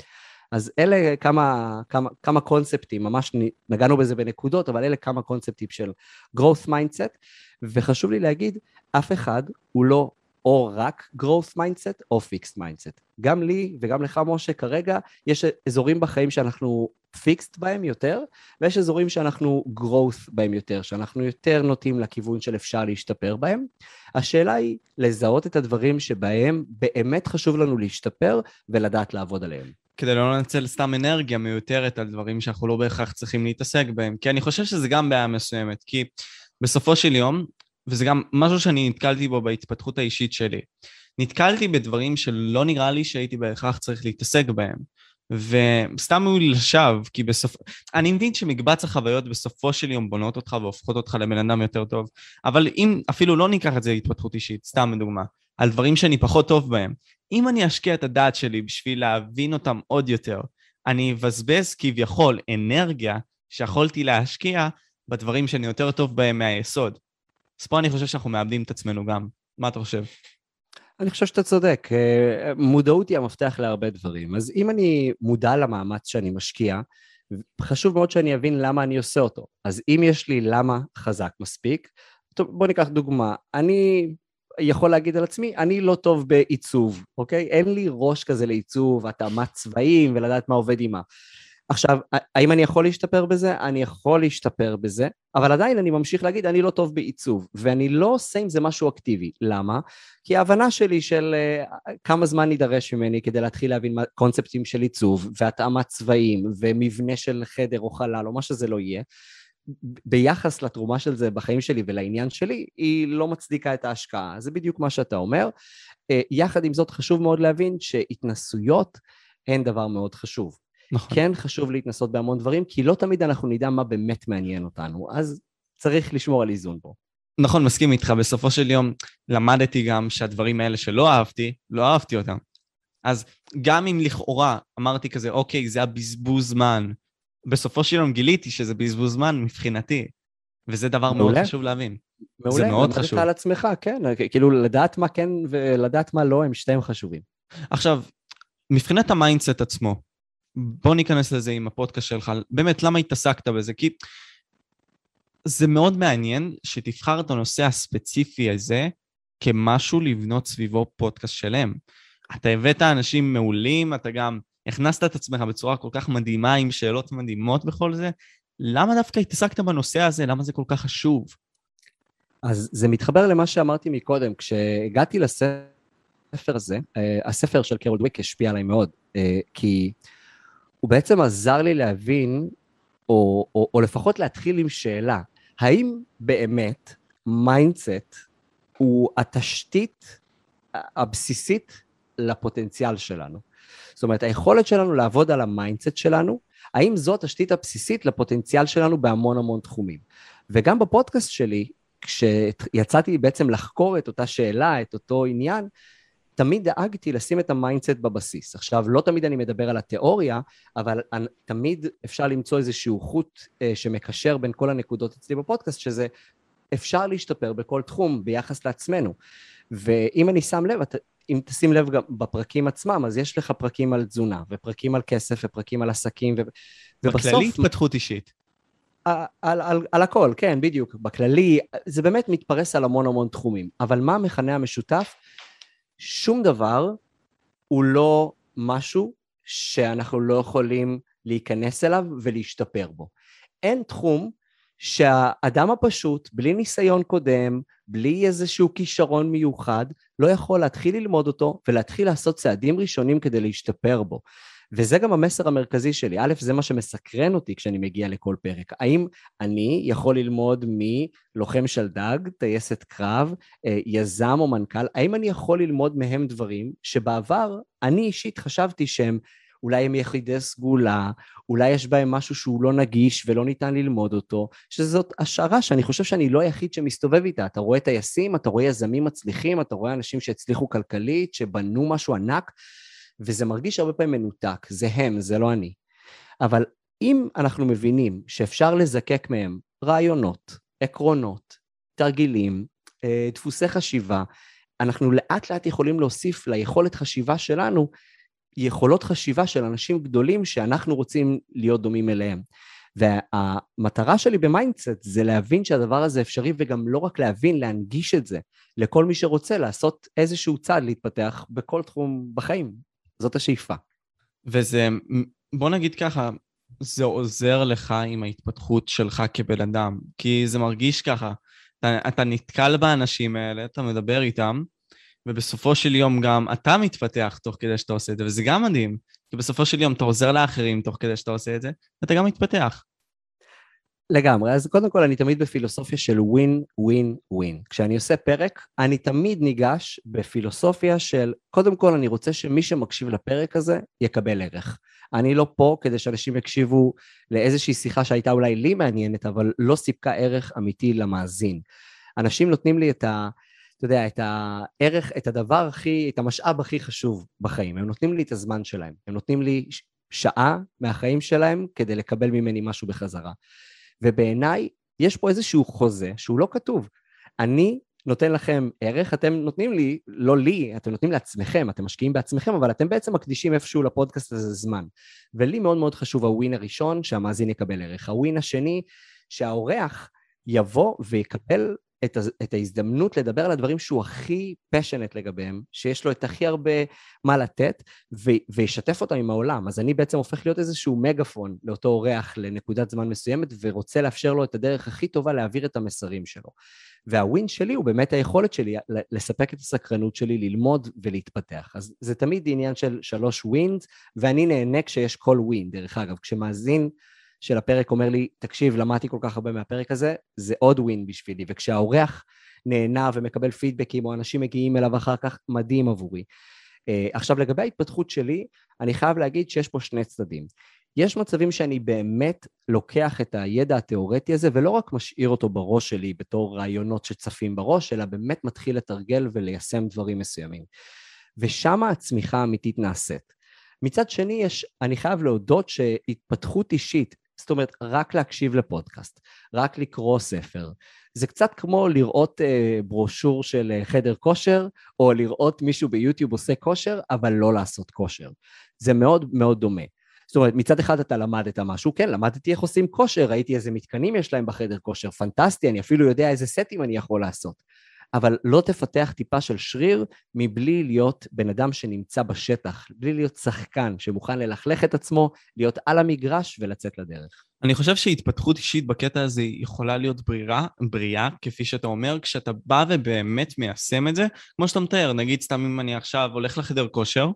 אז אלה כמה, כמה, כמה קונספטים, ממש נגענו בזה בנקודות, אבל אלה כמה קונספטים של growth mindset, וחשוב לי להגיד, אף אחד הוא לא או רק growth mindset או fixed mindset. גם לי וגם לך, משה, כרגע יש אזורים בחיים שאנחנו fixed בהם יותר, ויש אזורים שאנחנו growth בהם יותר, שאנחנו יותר נוטים לכיוון של אפשר להשתפר בהם. השאלה היא לזהות את הדברים שבהם באמת חשוב לנו להשתפר ולדעת לעבוד עליהם. כדי לא לנצל סתם אנרגיה מיותרת על דברים שאנחנו לא בהכרח צריכים להתעסק בהם. כי אני חושב שזה גם בעיה מסוימת, כי בסופו של יום, וזה גם משהו שאני נתקלתי בו בהתפתחות האישית שלי. נתקלתי בדברים שלא נראה לי שהייתי בהכרח צריך להתעסק בהם. וסתם הוא לשווא, כי בסוף... אני מבין שמקבץ החוויות בסופו של יום בונות אותך והופכות אותך לבן אדם יותר טוב, אבל אם אפילו לא ניקח את זה להתפתחות אישית, סתם לדוגמה, על דברים שאני פחות טוב בהם, אם אני אשקיע את הדעת שלי בשביל להבין אותם עוד יותר, אני אבזבז כביכול אנרגיה שיכולתי להשקיע בדברים שאני יותר טוב בהם מהיסוד. אז פה אני חושב שאנחנו מאבדים את עצמנו גם. מה אתה חושב? אני חושב שאתה צודק. אה, מודעות היא המפתח להרבה דברים. אז אם אני מודע למאמץ שאני משקיע, חשוב מאוד שאני אבין למה אני עושה אותו. אז אם יש לי למה חזק מספיק, טוב, בוא ניקח דוגמה. אני יכול להגיד על עצמי, אני לא טוב בעיצוב, אוקיי? אין לי ראש כזה לעיצוב, התאמת צבעים ולדעת מה עובד עם מה. עכשיו, האם אני יכול להשתפר בזה? אני יכול להשתפר בזה, אבל עדיין אני ממשיך להגיד, אני לא טוב בעיצוב, ואני לא עושה עם זה משהו אקטיבי. למה? כי ההבנה שלי של uh, כמה זמן יידרש ממני כדי להתחיל להבין קונספטים של עיצוב, והתאמת צבעים, ומבנה של חדר או חלל, או מה שזה לא יהיה, ביחס לתרומה של זה בחיים שלי ולעניין שלי, היא לא מצדיקה את ההשקעה. זה בדיוק מה שאתה אומר. Uh, יחד עם זאת, חשוב מאוד להבין שהתנסויות הן דבר מאוד חשוב. נכון. כן חשוב להתנסות בהמון דברים, כי לא תמיד אנחנו נדע מה באמת מעניין אותנו, אז צריך לשמור על איזון פה. נכון, מסכים איתך. בסופו של יום למדתי גם שהדברים האלה שלא אהבתי, לא אהבתי אותם. אז גם אם לכאורה אמרתי כזה, אוקיי, זה הבזבוז זמן, בסופו של יום גיליתי שזה בזבוז זמן מבחינתי, וזה דבר מעולה. מאוד חשוב להבין. מעולה, זה מאוד חשוב. על עצמך, כן, כאילו לדעת מה כן ולדעת מה לא, הם שתיהם חשובים. עכשיו, מבחינת ה mindset עצמו, בוא ניכנס לזה עם הפודקאסט שלך. באמת, למה התעסקת בזה? כי זה מאוד מעניין שתבחר את הנושא הספציפי הזה כמשהו לבנות סביבו פודקאסט שלם. אתה הבאת אנשים מעולים, אתה גם הכנסת את עצמך בצורה כל כך מדהימה עם שאלות מדהימות בכל זה. למה דווקא התעסקת בנושא הזה? למה זה כל כך חשוב? אז זה מתחבר למה שאמרתי מקודם. כשהגעתי לספר הזה, אה, הספר של קרול דוויק השפיע עליי מאוד, אה, כי הוא בעצם עזר לי להבין, או, או, או לפחות להתחיל עם שאלה, האם באמת mindset הוא התשתית הבסיסית לפוטנציאל שלנו? זאת אומרת, היכולת שלנו לעבוד על ה mindset שלנו, האם זו התשתית הבסיסית לפוטנציאל שלנו בהמון המון תחומים? וגם בפודקאסט שלי, כשיצאתי בעצם לחקור את אותה שאלה, את אותו עניין, תמיד דאגתי לשים את ה mindset בבסיס. עכשיו, לא תמיד אני מדבר על התיאוריה, אבל אני, תמיד אפשר למצוא איזשהו חוט אה, שמקשר בין כל הנקודות אצלי בפודקאסט, שזה אפשר להשתפר בכל תחום ביחס לעצמנו. ואם אני שם לב, את, אם תשים לב גם בפרקים עצמם, אז יש לך פרקים על תזונה, ופרקים על כסף, ופרקים על עסקים, ו, ובסוף... בכללי התפתחות אישית. על, על, על, על הכל, כן, בדיוק. בכללי, זה באמת מתפרס על המון המון תחומים. אבל מה המכנה המשותף? שום דבר הוא לא משהו שאנחנו לא יכולים להיכנס אליו ולהשתפר בו. אין תחום שהאדם הפשוט, בלי ניסיון קודם, בלי איזשהו כישרון מיוחד, לא יכול להתחיל ללמוד אותו ולהתחיל לעשות צעדים ראשונים כדי להשתפר בו. וזה גם המסר המרכזי שלי. א', זה מה שמסקרן אותי כשאני מגיע לכל פרק. האם אני יכול ללמוד מלוחם שלדג, טייסת קרב, אה, יזם או מנכ"ל, האם אני יכול ללמוד מהם דברים שבעבר אני אישית חשבתי שהם אולי הם יחידי סגולה, אולי יש בהם משהו שהוא לא נגיש ולא ניתן ללמוד אותו, שזאת השערה שאני חושב שאני לא היחיד שמסתובב איתה. אתה רואה טייסים, אתה רואה יזמים מצליחים, אתה רואה אנשים שהצליחו כלכלית, שבנו משהו ענק, וזה מרגיש הרבה פעמים מנותק, זה הם, זה לא אני. אבל אם אנחנו מבינים שאפשר לזקק מהם רעיונות, עקרונות, תרגילים, אה, דפוסי חשיבה, אנחנו לאט לאט יכולים להוסיף ליכולת חשיבה שלנו יכולות חשיבה של אנשים גדולים שאנחנו רוצים להיות דומים אליהם. והמטרה שלי ב mindset זה להבין שהדבר הזה אפשרי וגם לא רק להבין, להנגיש את זה לכל מי שרוצה לעשות איזשהו צעד להתפתח בכל תחום בחיים. זאת השאיפה. וזה, בוא נגיד ככה, זה עוזר לך עם ההתפתחות שלך כבן אדם, כי זה מרגיש ככה, אתה, אתה נתקל באנשים האלה, אתה מדבר איתם, ובסופו של יום גם אתה מתפתח תוך כדי שאתה עושה את זה, וזה גם מדהים, כי בסופו של יום אתה עוזר לאחרים תוך כדי שאתה עושה את זה, ואתה גם מתפתח. לגמרי, אז קודם כל אני תמיד בפילוסופיה של ווין, ווין, ווין. כשאני עושה פרק, אני תמיד ניגש בפילוסופיה של, קודם כל אני רוצה שמי שמקשיב לפרק הזה יקבל ערך. אני לא פה כדי שאנשים יקשיבו לאיזושהי שיחה שהייתה אולי לי מעניינת, אבל לא סיפקה ערך אמיתי למאזין. אנשים נותנים לי את ה... אתה יודע, את הערך, את הדבר הכי, את המשאב הכי חשוב בחיים. הם נותנים לי את הזמן שלהם. הם נותנים לי שעה מהחיים שלהם כדי לקבל ממני משהו בחזרה. ובעיניי, יש פה איזשהו חוזה שהוא לא כתוב. אני נותן לכם ערך, אתם נותנים לי, לא לי, אתם נותנים לעצמכם, אתם משקיעים בעצמכם, אבל אתם בעצם מקדישים איפשהו לפודקאסט הזה זמן. ולי מאוד מאוד חשוב הווין הראשון, שהמאזין יקבל ערך. הווין השני, שהאורח יבוא ויקבל את, את ההזדמנות לדבר על הדברים שהוא הכי פשנט לגביהם, שיש לו את הכי הרבה מה לתת, ו, וישתף אותם עם העולם. אז אני בעצם הופך להיות איזשהו מגפון לאותו אורח לנקודת זמן מסוימת, ורוצה לאפשר לו את הדרך הכי טובה להעביר את המסרים שלו. והווין שלי הוא באמת היכולת שלי לספק את הסקרנות שלי, ללמוד ולהתפתח. אז זה תמיד עניין של שלוש ווינס, ואני נהנה כשיש כל ווין, דרך אגב. כשמאזין של הפרק אומר לי, תקשיב, למדתי כל כך הרבה מהפרק הזה, זה עוד ווין בשבילי. וכשהאורח נהנה ומקבל פידבקים, או אנשים מגיעים אליו אחר כך, מדהים עבורי. Uh, עכשיו, לגבי ההתפתחות שלי, אני חייב להגיד שיש פה שני צדדים. יש מצבים שאני באמת לוקח את הידע התיאורטי הזה ולא רק משאיר אותו בראש שלי בתור רעיונות שצפים בראש, אלא באמת מתחיל לתרגל וליישם דברים מסוימים. ושם הצמיחה האמיתית נעשית. מצד שני, יש, אני חייב להודות שהתפתחות אישית זאת אומרת, רק להקשיב לפודקאסט, רק לקרוא ספר. זה קצת כמו לראות אה, ברושור של אה, חדר כושר, או לראות מישהו ביוטיוב עושה כושר, אבל לא לעשות כושר. זה מאוד מאוד דומה. זאת אומרת, מצד אחד אתה למדת משהו, כן, למדתי איך עושים כושר, ראיתי איזה מתקנים יש להם בחדר כושר, פנטסטי, אני אפילו יודע איזה סטים אני יכול לעשות. אבל לא תפתח טיפה של שריר מבלי להיות בן אדם שנמצא בשטח, בלי להיות שחקן שמוכן ללכלך את עצמו, להיות על המגרש ולצאת לדרך. אני חושב שהתפתחות אישית בקטע הזה יכולה להיות ברירה, בריאה, כפי שאתה אומר, כשאתה בא ובאמת מיישם את זה, כמו שאתה מתאר, נגיד סתם אם אני עכשיו הולך לחדר כושר,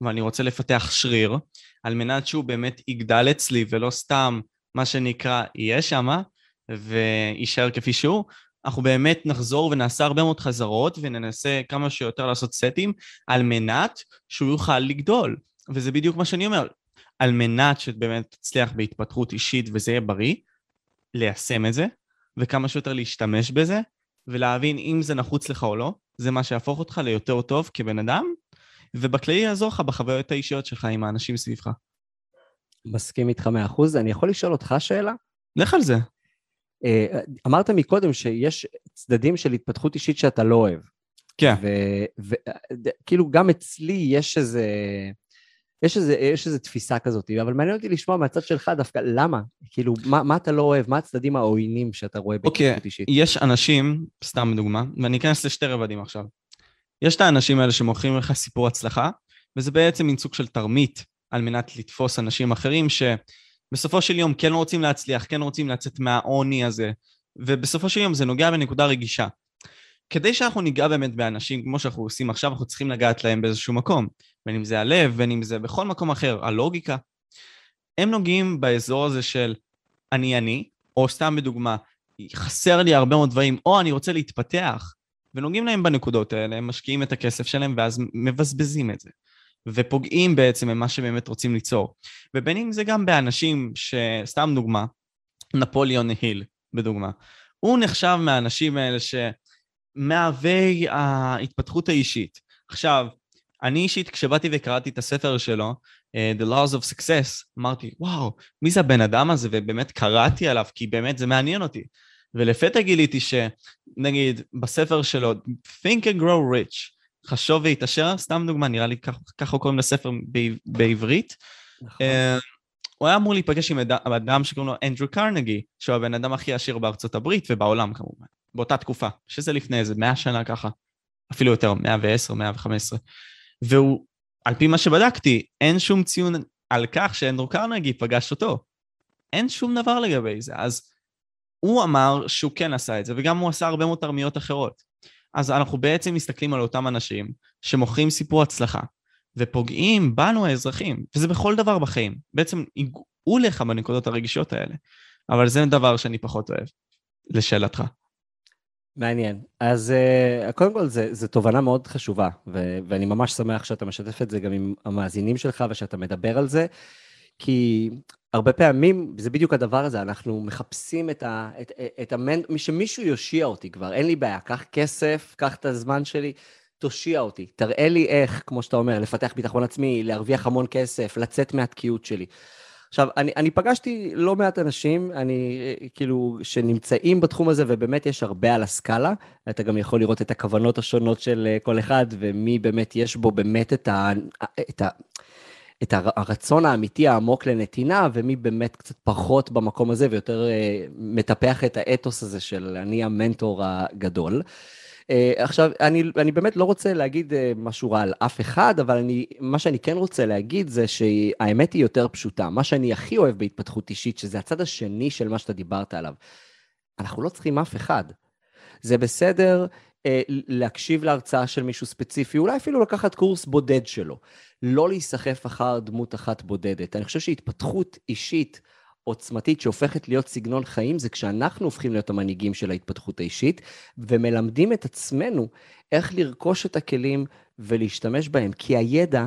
ואני רוצה לפתח שריר, על מנת שהוא באמת יגדל אצלי ולא סתם, מה שנקרא, יהיה שמה, ויישאר כפי שהוא, אנחנו באמת נחזור ונעשה הרבה מאוד חזרות וננסה כמה שיותר לעשות סטים על מנת שהוא יוכל לגדול. וזה בדיוק מה שאני אומר. על מנת שבאמת תצליח בהתפתחות אישית וזה יהיה בריא, ליישם את זה, וכמה שיותר להשתמש בזה, ולהבין אם זה נחוץ לך או לא, זה מה שיהפוך אותך ליותר טוב כבן אדם, ובכללי יעזור לך בחוויות האישיות שלך עם האנשים סביבך. מסכים איתך מאה אחוז. אני יכול לשאול אותך שאלה? לך על זה. אה, אמרת מקודם שיש צדדים של התפתחות אישית שאתה לא אוהב. כן. וכאילו גם אצלי יש איזה... יש איזה, יש איזה תפיסה כזאת, אבל מעניין אותי לשמוע מהצד שלך דווקא, למה? כאילו, מה, מה אתה לא אוהב? מה הצדדים העוינים שאתה רואה בהתפתחות okay, אישית? יש אנשים, סתם דוגמה, ואני אכנס לשתי רבדים עכשיו. יש את האנשים האלה שמוכרים לך סיפור הצלחה, וזה בעצם מין סוג של תרמית על מנת לתפוס אנשים אחרים ש... בסופו של יום כן רוצים להצליח, כן רוצים לצאת מהעוני הזה, ובסופו של יום זה נוגע בנקודה רגישה. כדי שאנחנו ניגע באמת באנשים כמו שאנחנו עושים עכשיו, אנחנו צריכים לגעת להם באיזשהו מקום. בין אם זה הלב, בין אם זה בכל מקום אחר, הלוגיקה, הם נוגעים באזור הזה של אני אני, או סתם בדוגמה, חסר לי הרבה מאוד דברים, או אני רוצה להתפתח, ונוגעים להם בנקודות האלה, הם משקיעים את הכסף שלהם ואז מבזבזים את זה. ופוגעים בעצם במה שבאמת רוצים ליצור. ובין אם זה גם באנשים שסתם דוגמה, נפוליאון היל, בדוגמה. הוא נחשב מהאנשים האלה שמהווה ההתפתחות האישית. עכשיו, אני אישית, כשבאתי וקראתי את הספר שלו, uh, The Laws of Success, אמרתי, וואו, מי זה הבן אדם הזה? ובאמת קראתי עליו, כי באמת זה מעניין אותי. ולפתע גיליתי שנגיד בספר שלו, Think and Grow Rich, חשוב והתעשר, סתם דוגמה, נראה לי ככה קוראים לספר בעברית. נכון. Uh, הוא היה אמור להיפגש עם אדם שקוראים לו אנדרו קרנגי, שהוא הבן אדם הכי עשיר בארצות הברית ובעולם כמובן, באותה תקופה, שזה לפני איזה 100 שנה ככה, אפילו יותר, 110, 115. והוא, על פי מה שבדקתי, אין שום ציון על כך שאנדרו קרנגי פגש אותו. אין שום דבר לגבי זה. אז הוא אמר שהוא כן עשה את זה, וגם הוא עשה הרבה מאוד תרמיות אחרות. אז אנחנו בעצם מסתכלים על אותם אנשים שמוכרים סיפור הצלחה, ופוגעים בנו האזרחים, וזה בכל דבר בחיים. בעצם ייגעו לך בנקודות הרגישות האלה. אבל זה דבר שאני פחות אוהב, לשאלתך. מעניין. אז uh, קודם כל, זו תובנה מאוד חשובה, ו- ואני ממש שמח שאתה משתף את זה גם עם המאזינים שלך ושאתה מדבר על זה, כי הרבה פעמים זה בדיוק הדבר הזה, אנחנו מחפשים את ה... את, את המנ... שמישהו יושיע אותי כבר, אין לי בעיה, קח כסף, קח את הזמן שלי, תושיע אותי, תראה לי איך, כמו שאתה אומר, לפתח ביטחון עצמי, להרוויח המון כסף, לצאת מהתקיעות שלי. עכשיו, אני, אני פגשתי לא מעט אנשים, אני, כאילו, שנמצאים בתחום הזה, ובאמת יש הרבה על הסקאלה. אתה גם יכול לראות את הכוונות השונות של אה, כל אחד, ומי באמת יש בו באמת את, ה, את, ה, את הרצון האמיתי העמוק לנתינה, ומי באמת קצת פחות במקום הזה, ויותר uh, מטפח את האתוס הזה של אני המנטור הגדול. Uh, עכשיו, אני, אני באמת לא רוצה להגיד uh, משהו רע על אף אחד, אבל אני, מה שאני כן רוצה להגיד זה שהאמת היא יותר פשוטה. מה שאני הכי אוהב בהתפתחות אישית, שזה הצד השני של מה שאתה דיברת עליו. אנחנו לא צריכים אף אחד. זה בסדר להקשיב להרצאה של מישהו ספציפי, אולי אפילו לקחת קורס בודד שלו. לא להיסחף אחר דמות אחת בודדת. אני חושב שהתפתחות אישית עוצמתית שהופכת להיות סגנון חיים, זה כשאנחנו הופכים להיות המנהיגים של ההתפתחות האישית, ומלמדים את עצמנו איך לרכוש את הכלים ולהשתמש בהם, כי הידע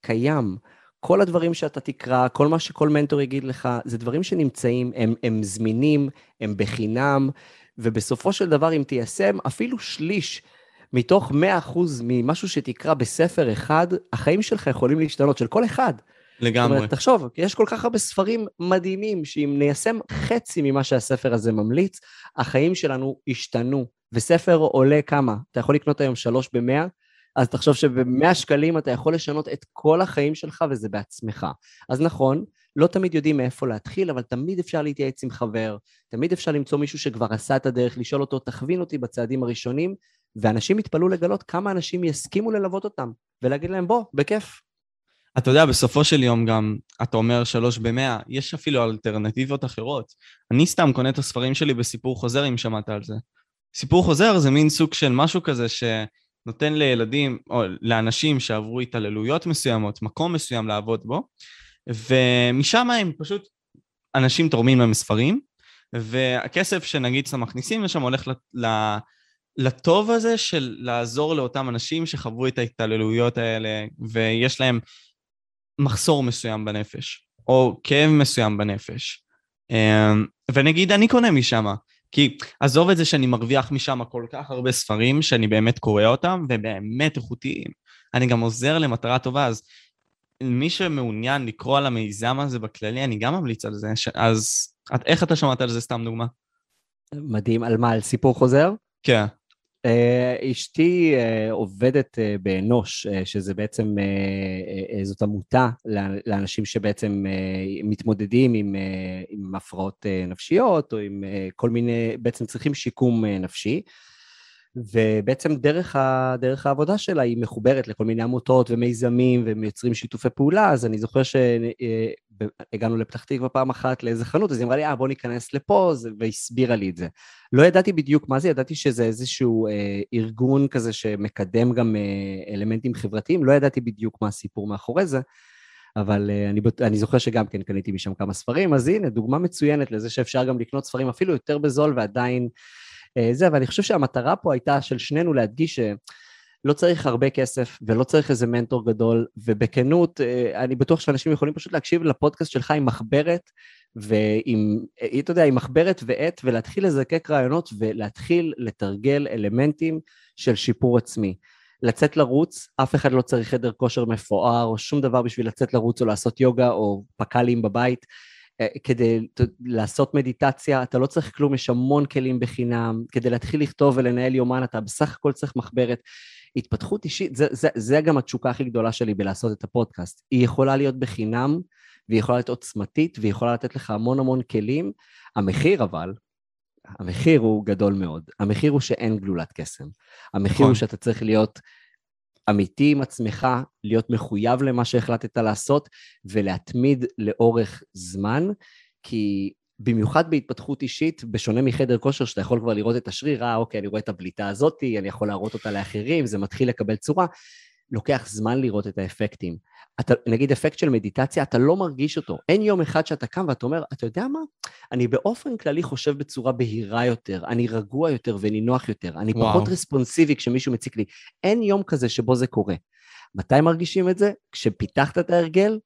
קיים. כל הדברים שאתה תקרא, כל מה שכל מנטור יגיד לך, זה דברים שנמצאים, הם, הם זמינים, הם בחינם, ובסופו של דבר, אם תיישם אפילו שליש מתוך 100% ממשהו שתקרא בספר אחד, החיים שלך יכולים להשתנות, של כל אחד. לגמרי. זאת אומרת, תחשוב, יש כל כך הרבה ספרים מדהימים, שאם ניישם חצי ממה שהספר הזה ממליץ, החיים שלנו ישתנו. וספר עולה כמה? אתה יכול לקנות היום שלוש במאה, אז תחשוב שבמאה שקלים אתה יכול לשנות את כל החיים שלך וזה בעצמך. אז נכון, לא תמיד יודעים מאיפה להתחיל, אבל תמיד אפשר להתייעץ עם חבר, תמיד אפשר למצוא מישהו שכבר עשה את הדרך, לשאול אותו, תכווין אותי בצעדים הראשונים, ואנשים יתפלאו לגלות כמה אנשים יסכימו ללוות אותם, ולהגיד להם, בוא, בכיף. אתה יודע, בסופו של יום גם, אתה אומר שלוש במאה, יש אפילו אלטרנטיבות אחרות. אני סתם קונה את הספרים שלי בסיפור חוזר, אם שמעת על זה. סיפור חוזר זה מין סוג של משהו כזה שנותן לילדים, או לאנשים שעברו התעללויות מסוימות, מקום מסוים לעבוד בו, ומשם הם פשוט, אנשים תורמים להם ספרים, והכסף שנגיד שאתם מכניסים לשם הולך ל... לטוב הזה של לעזור לאותם אנשים שחוו את ההתעללויות האלה ויש להם מחסור מסוים בנפש, או כאב מסוים בנפש. אמ, ונגיד אני קונה משם, כי עזוב את זה שאני מרוויח משם כל כך הרבה ספרים שאני באמת קורא אותם ובאמת איכותיים. אני גם עוזר למטרה טובה, אז מי שמעוניין לקרוא על המיזם הזה בכללי, אני גם ממליץ על זה. אז איך אתה שמעת על זה סתם דוגמה? מדהים. על מה? על סיפור חוזר? כן. Uh, אשתי uh, עובדת uh, באנוש, uh, שזה בעצם, uh, uh, זאת עמותה לאנשים שבעצם uh, מתמודדים עם, uh, עם הפרעות uh, נפשיות, או עם uh, כל מיני, בעצם צריכים שיקום uh, נפשי. ובעצם דרך, ה, דרך העבודה שלה היא מחוברת לכל מיני עמותות ומיזמים ומייצרים שיתופי פעולה, אז אני זוכר שהגענו לפתח תקווה פעם אחת לאיזה חנות, אז היא אמרה לי, אה, בוא ניכנס לפה, והסבירה לי את זה. לא ידעתי בדיוק מה זה, ידעתי שזה איזשהו אה, ארגון כזה שמקדם גם אה, אלמנטים חברתיים, לא ידעתי בדיוק מה הסיפור מאחורי זה, אבל uh, אני, אני זוכר שגם כן קניתי משם כמה ספרים, אז הנה, דוגמה מצוינת לזה שאפשר גם לקנות ספרים אפילו יותר בזול ועדיין זה, ואני חושב שהמטרה פה הייתה של שנינו להדגיש שלא צריך הרבה כסף ולא צריך איזה מנטור גדול, ובכנות, uh, אני בטוח שאנשים יכולים פשוט להקשיב לפודקאסט שלך עם מחברת, ועם, אתה יודע, עם מחברת ועט, ולהתחיל לזקק רעיונות ולהתחיל לתרגל אלמנטים של שיפור עצמי. לצאת לרוץ, אף אחד לא צריך חדר כושר מפואר או שום דבר בשביל לצאת לרוץ או לעשות יוגה או פק"לים בבית. אה, כדי לעשות מדיטציה, אתה לא צריך כלום, יש המון כלים בחינם. כדי להתחיל לכתוב ולנהל יומן, אתה בסך הכל צריך מחברת. התפתחות אישית, זה, זה, זה גם התשוקה הכי גדולה שלי בלעשות את הפודקאסט. היא יכולה להיות בחינם, והיא יכולה להיות עוצמתית, והיא יכולה לתת לך המון המון כלים. המחיר אבל, המחיר הוא גדול מאוד. המחיר הוא שאין גלולת קסם. המחיר נכון. הוא שאתה צריך להיות אמיתי עם עצמך, להיות מחויב למה שהחלטת לעשות ולהתמיד לאורך זמן, כי במיוחד בהתפתחות אישית, בשונה מחדר כושר, שאתה יכול כבר לראות את השריר, אה, אוקיי, אני רואה את הבליטה הזאתי, אני יכול להראות אותה לאחרים, זה מתחיל לקבל צורה, לוקח זמן לראות את האפקטים. אתה, נגיד אפקט של מדיטציה, אתה לא מרגיש אותו. אין יום אחד שאתה קם ואתה אומר, אתה יודע מה? אני באופן כללי חושב בצורה בהירה יותר, אני רגוע יותר ונינוח יותר, אני וואו. פחות רספונסיבי כשמישהו מציק לי. אין יום כזה שבו זה קורה. מתי מרגישים את זה? כשפיתחת את ההרגל,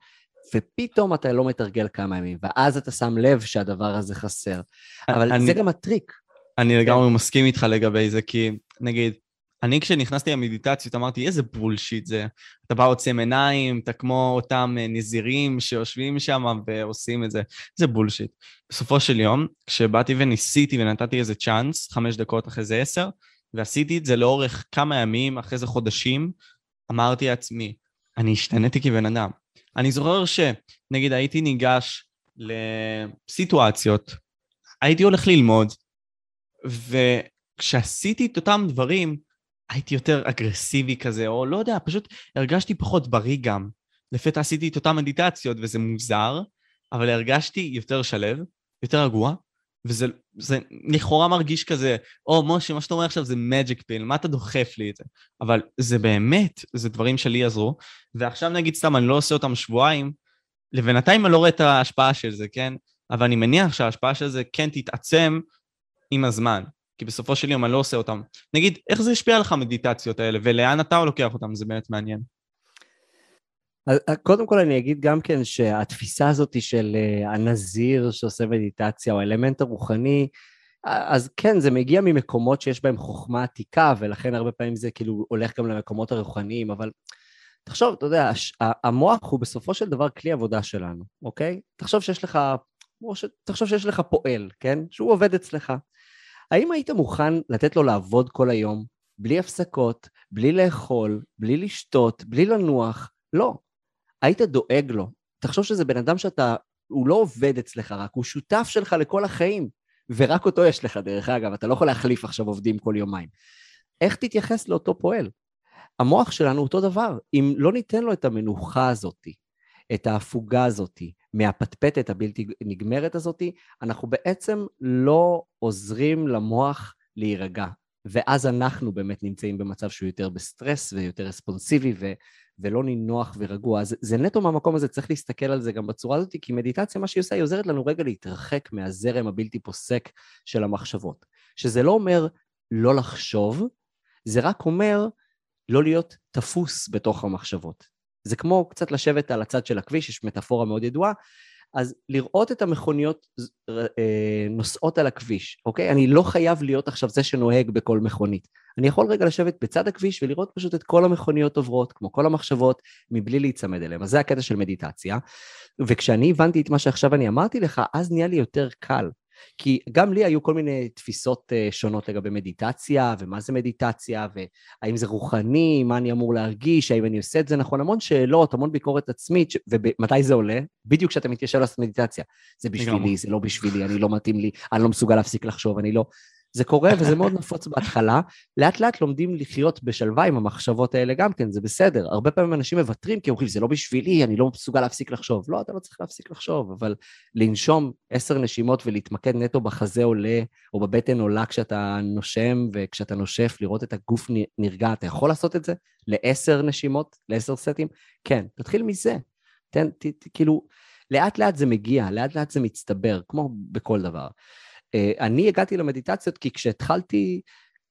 ופתאום אתה לא מתרגל כמה ימים, ואז אתה שם לב שהדבר הזה חסר. אבל אני, זה גם הטריק. אני לגמרי כן. מסכים איתך לגבי זה, כי נגיד, אני כשנכנסתי למדיטציות אמרתי, איזה בולשיט זה. אתה בא עוצם עיניים, אתה כמו אותם אה, נזירים שיושבים שם ועושים את זה. איזה בולשיט. בסופו של יום, כשבאתי וניסיתי ונתתי איזה צ'אנס, חמש דקות אחרי זה עשר, ועשיתי את זה לאורך כמה ימים, אחרי זה חודשים, אמרתי לעצמי, אני השתניתי כבן אדם. אני זוכר שנגיד הייתי ניגש לסיטואציות, הייתי הולך ללמוד, וכשעשיתי את אותם דברים, הייתי יותר אגרסיבי כזה, או לא יודע, פשוט הרגשתי פחות בריא גם. לפתע עשיתי את אותן מדיטציות, וזה מוזר, אבל הרגשתי יותר שלב, יותר רגוע, וזה זה לכאורה מרגיש כזה, או oh, משה, מה שאתה אומר עכשיו זה מג'יק פיל, מה אתה דוחף לי את זה? אבל זה באמת, זה דברים שלי עזרו, ועכשיו נגיד סתם, אני לא עושה אותם שבועיים, לבינתיים אני לא רואה את ההשפעה של זה, כן? אבל אני מניח שההשפעה של זה כן תתעצם עם הזמן. כי בסופו של יום אני לא עושה אותם. נגיד, איך זה השפיע עליך המדיטציות האלה, ולאן אתה לוקח אותם? זה באמת מעניין. אז קודם כל אני אגיד גם כן שהתפיסה הזאת של אה, הנזיר שעושה מדיטציה, או האלמנט הרוחני, אז כן, זה מגיע ממקומות שיש בהם חוכמה עתיקה, ולכן הרבה פעמים זה כאילו הולך גם למקומות הרוחניים, אבל תחשוב, אתה יודע, המוח הוא בסופו של דבר כלי עבודה שלנו, אוקיי? תחשוב שיש לך, תחשוב שיש לך פועל, כן? שהוא עובד אצלך. האם היית מוכן לתת לו לעבוד כל היום, בלי הפסקות, בלי לאכול, בלי לשתות, בלי לנוח? לא. היית דואג לו. תחשוב שזה בן אדם שאתה, הוא לא עובד אצלך רק, הוא שותף שלך לכל החיים. ורק אותו יש לך, דרך אגב, אתה לא יכול להחליף עכשיו עובדים כל יומיים. איך תתייחס לאותו פועל? המוח שלנו אותו דבר. אם לא ניתן לו את המנוחה הזאתי, את ההפוגה הזאתי, מהפטפטת הבלתי נגמרת הזאתי, אנחנו בעצם לא עוזרים למוח להירגע. ואז אנחנו באמת נמצאים במצב שהוא יותר בסטרס ויותר רספונסיבי ו- ולא נינוח ורגוע. אז זה נטו מהמקום הזה, צריך להסתכל על זה גם בצורה הזאת, כי מדיטציה, מה שהיא עושה, היא עוזרת לנו רגע להתרחק מהזרם הבלתי פוסק של המחשבות. שזה לא אומר לא לחשוב, זה רק אומר לא להיות תפוס בתוך המחשבות. זה כמו קצת לשבת על הצד של הכביש, יש מטאפורה מאוד ידועה, אז לראות את המכוניות אה, נוסעות על הכביש, אוקיי? אני לא חייב להיות עכשיו זה שנוהג בכל מכונית. אני יכול רגע לשבת בצד הכביש ולראות פשוט את כל המכוניות עוברות, כמו כל המחשבות, מבלי להיצמד אליהן. אז זה הקטע של מדיטציה. וכשאני הבנתי את מה שעכשיו אני אמרתי לך, אז נהיה לי יותר קל. כי גם לי היו כל מיני תפיסות אה, שונות לגבי מדיטציה, ומה זה מדיטציה, והאם זה רוחני, מה אני אמור להרגיש, האם אני עושה את זה נכון, המון שאלות, המון ביקורת עצמית, ומתי זה עולה? בדיוק כשאתה מתיישב לעשות מדיטציה. זה בשבילי, זה לא בשבילי, אני לא מתאים לי, אני לא מסוגל להפסיק לחשוב, אני לא... זה קורה וזה מאוד נפוץ בהתחלה. לאט לאט לומדים לחיות בשלווה עם המחשבות האלה גם כן, זה בסדר. הרבה פעמים אנשים מוותרים כי אומרים, זה לא בשבילי, אני לא מסוגל להפסיק לחשוב. לא, אתה לא צריך להפסיק לחשוב, אבל לנשום עשר נשימות ולהתמקד נטו בחזה עולה, או בבטן עולה כשאתה נושם, וכשאתה נושף, לראות את הגוף נרגע, אתה יכול לעשות את זה לעשר נשימות, לעשר סטים? כן, תתחיל מזה. תן, ת, ת, כאילו, לאט לאט זה מגיע, לאט לאט זה מצטבר, כמו בכל דבר. אה, אני הגעתי למדיטציות כי כשהתחלתי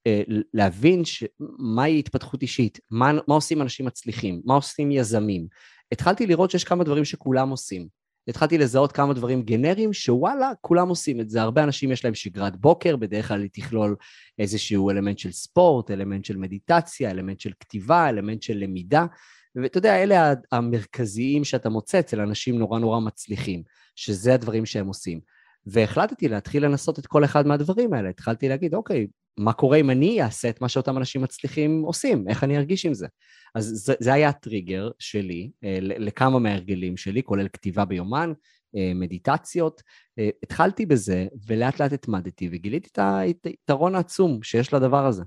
אה, להבין ש... מהי התפתחות אישית, מה, מה עושים אנשים מצליחים, מה עושים יזמים, התחלתי לראות שיש כמה דברים שכולם עושים. התחלתי לזהות כמה דברים גנריים שוואלה, כולם עושים את זה. הרבה אנשים יש להם שגרת בוקר, בדרך כלל היא תכלול איזשהו אלמנט של ספורט, אלמנט של מדיטציה, אלמנט של כתיבה, אלמנט של למידה. ואתה יודע, אלה המרכזיים שאתה מוצא אצל אנשים נורא נורא מצליחים, שזה הדברים שהם עושים. והחלטתי להתחיל לנסות את כל אחד מהדברים האלה. התחלתי להגיד, אוקיי, מה קורה אם אני אעשה את מה שאותם אנשים מצליחים עושים? איך אני ארגיש עם זה? אז זה, זה היה הטריגר שלי אה, לכמה מההרגלים שלי, כולל כתיבה ביומן, אה, מדיטציות. אה, התחלתי בזה, ולאט לאט התמדתי, וגיליתי את היתרון העצום שיש לדבר הזה.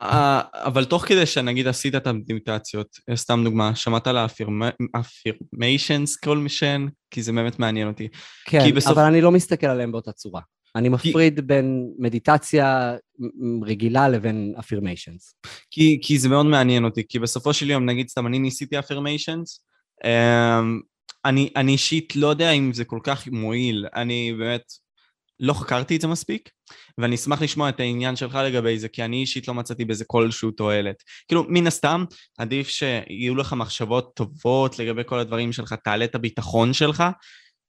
אבל תוך כדי שנגיד עשית את המדיטציות, סתם דוגמה, שמעת על האפירמיישנס כל משן? כי זה באמת מעניין אותי. כן, בסוף... אבל אני לא מסתכל עליהם באותה צורה. אני מפריד כי... בין מדיטציה רגילה לבין אפירמיישנס. כי, כי זה מאוד מעניין אותי, כי בסופו של יום, נגיד סתם, אני ניסיתי אפירמיישנס, um, אני, אני אישית לא יודע אם זה כל כך מועיל, אני באמת לא חקרתי את זה מספיק, ואני אשמח לשמוע את העניין שלך לגבי זה, כי אני אישית לא מצאתי בזה כלשהו תועלת. כאילו, מן הסתם, עדיף שיהיו לך מחשבות טובות לגבי כל הדברים שלך, תעלה את הביטחון שלך,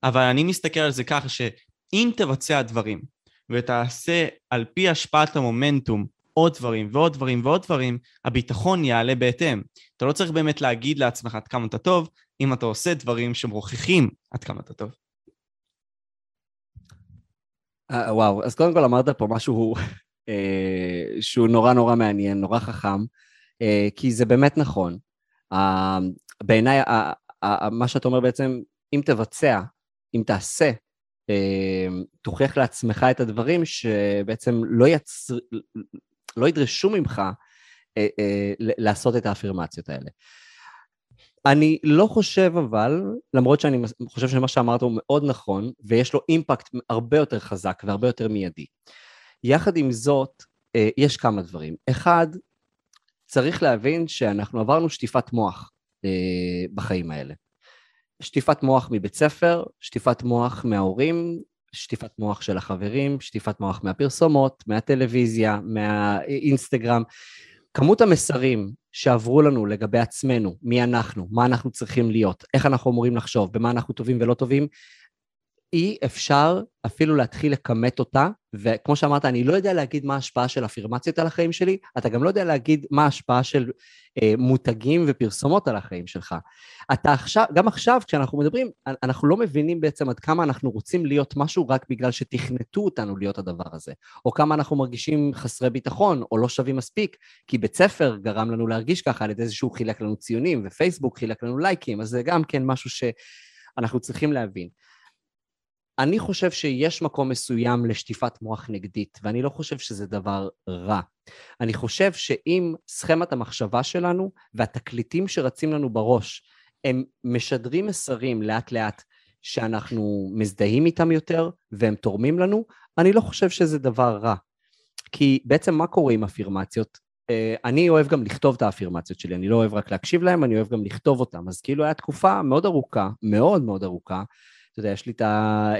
אבל אני מסתכל על זה ככה שאם תבצע דברים, ותעשה על פי השפעת המומנטום עוד דברים ועוד דברים ועוד דברים, הביטחון יעלה בהתאם. אתה לא צריך באמת להגיד לעצמך עד כמה אתה טוב, אם אתה עושה דברים שמוכיחים עד כמה אתה טוב. אה, וואו, אז קודם כל אמרת פה משהו אה, שהוא נורא נורא מעניין, נורא חכם, אה, כי זה באמת נכון. אה, בעיניי, אה, אה, מה שאתה אומר בעצם, אם תבצע, אם תעשה, אה, תוכיח לעצמך את הדברים שבעצם לא, יצר, לא ידרשו ממך אה, אה, לעשות את האפירמציות האלה. אני לא חושב אבל, למרות שאני חושב שמה שאמרת הוא מאוד נכון, ויש לו אימפקט הרבה יותר חזק והרבה יותר מיידי. יחד עם זאת, אה, יש כמה דברים. אחד, צריך להבין שאנחנו עברנו שטיפת מוח אה, בחיים האלה. שטיפת מוח מבית ספר, שטיפת מוח מההורים, שטיפת מוח של החברים, שטיפת מוח מהפרסומות, מהטלוויזיה, מהאינסטגרם. כמות המסרים שעברו לנו לגבי עצמנו, מי אנחנו, מה אנחנו צריכים להיות, איך אנחנו אמורים לחשוב, במה אנחנו טובים ולא טובים, אי אפשר אפילו להתחיל לכמת אותה, וכמו שאמרת, אני לא יודע להגיד מה ההשפעה של אפירמציות על החיים שלי, אתה גם לא יודע להגיד מה ההשפעה של אה, מותגים ופרסומות על החיים שלך. אתה עכשיו, גם עכשיו כשאנחנו מדברים, אנחנו לא מבינים בעצם עד כמה אנחנו רוצים להיות משהו רק בגלל שתכנתו אותנו להיות הדבר הזה, או כמה אנחנו מרגישים חסרי ביטחון, או לא שווים מספיק, כי בית ספר גרם לנו להרגיש ככה על ידי זה שהוא חילק לנו ציונים, ופייסבוק חילק לנו לייקים, אז זה גם כן משהו שאנחנו צריכים להבין. אני חושב שיש מקום מסוים לשטיפת מוח נגדית, ואני לא חושב שזה דבר רע. אני חושב שאם סכמת המחשבה שלנו והתקליטים שרצים לנו בראש, הם משדרים מסרים לאט לאט שאנחנו מזדהים איתם יותר והם תורמים לנו, אני לא חושב שזה דבר רע. כי בעצם מה קורה עם אפירמציות? אה, אני אוהב גם לכתוב את האפירמציות שלי, אני לא אוהב רק להקשיב להם, אני אוהב גם לכתוב אותם. אז כאילו היה תקופה מאוד ארוכה, מאוד מאוד ארוכה, אתה יודע, יש לי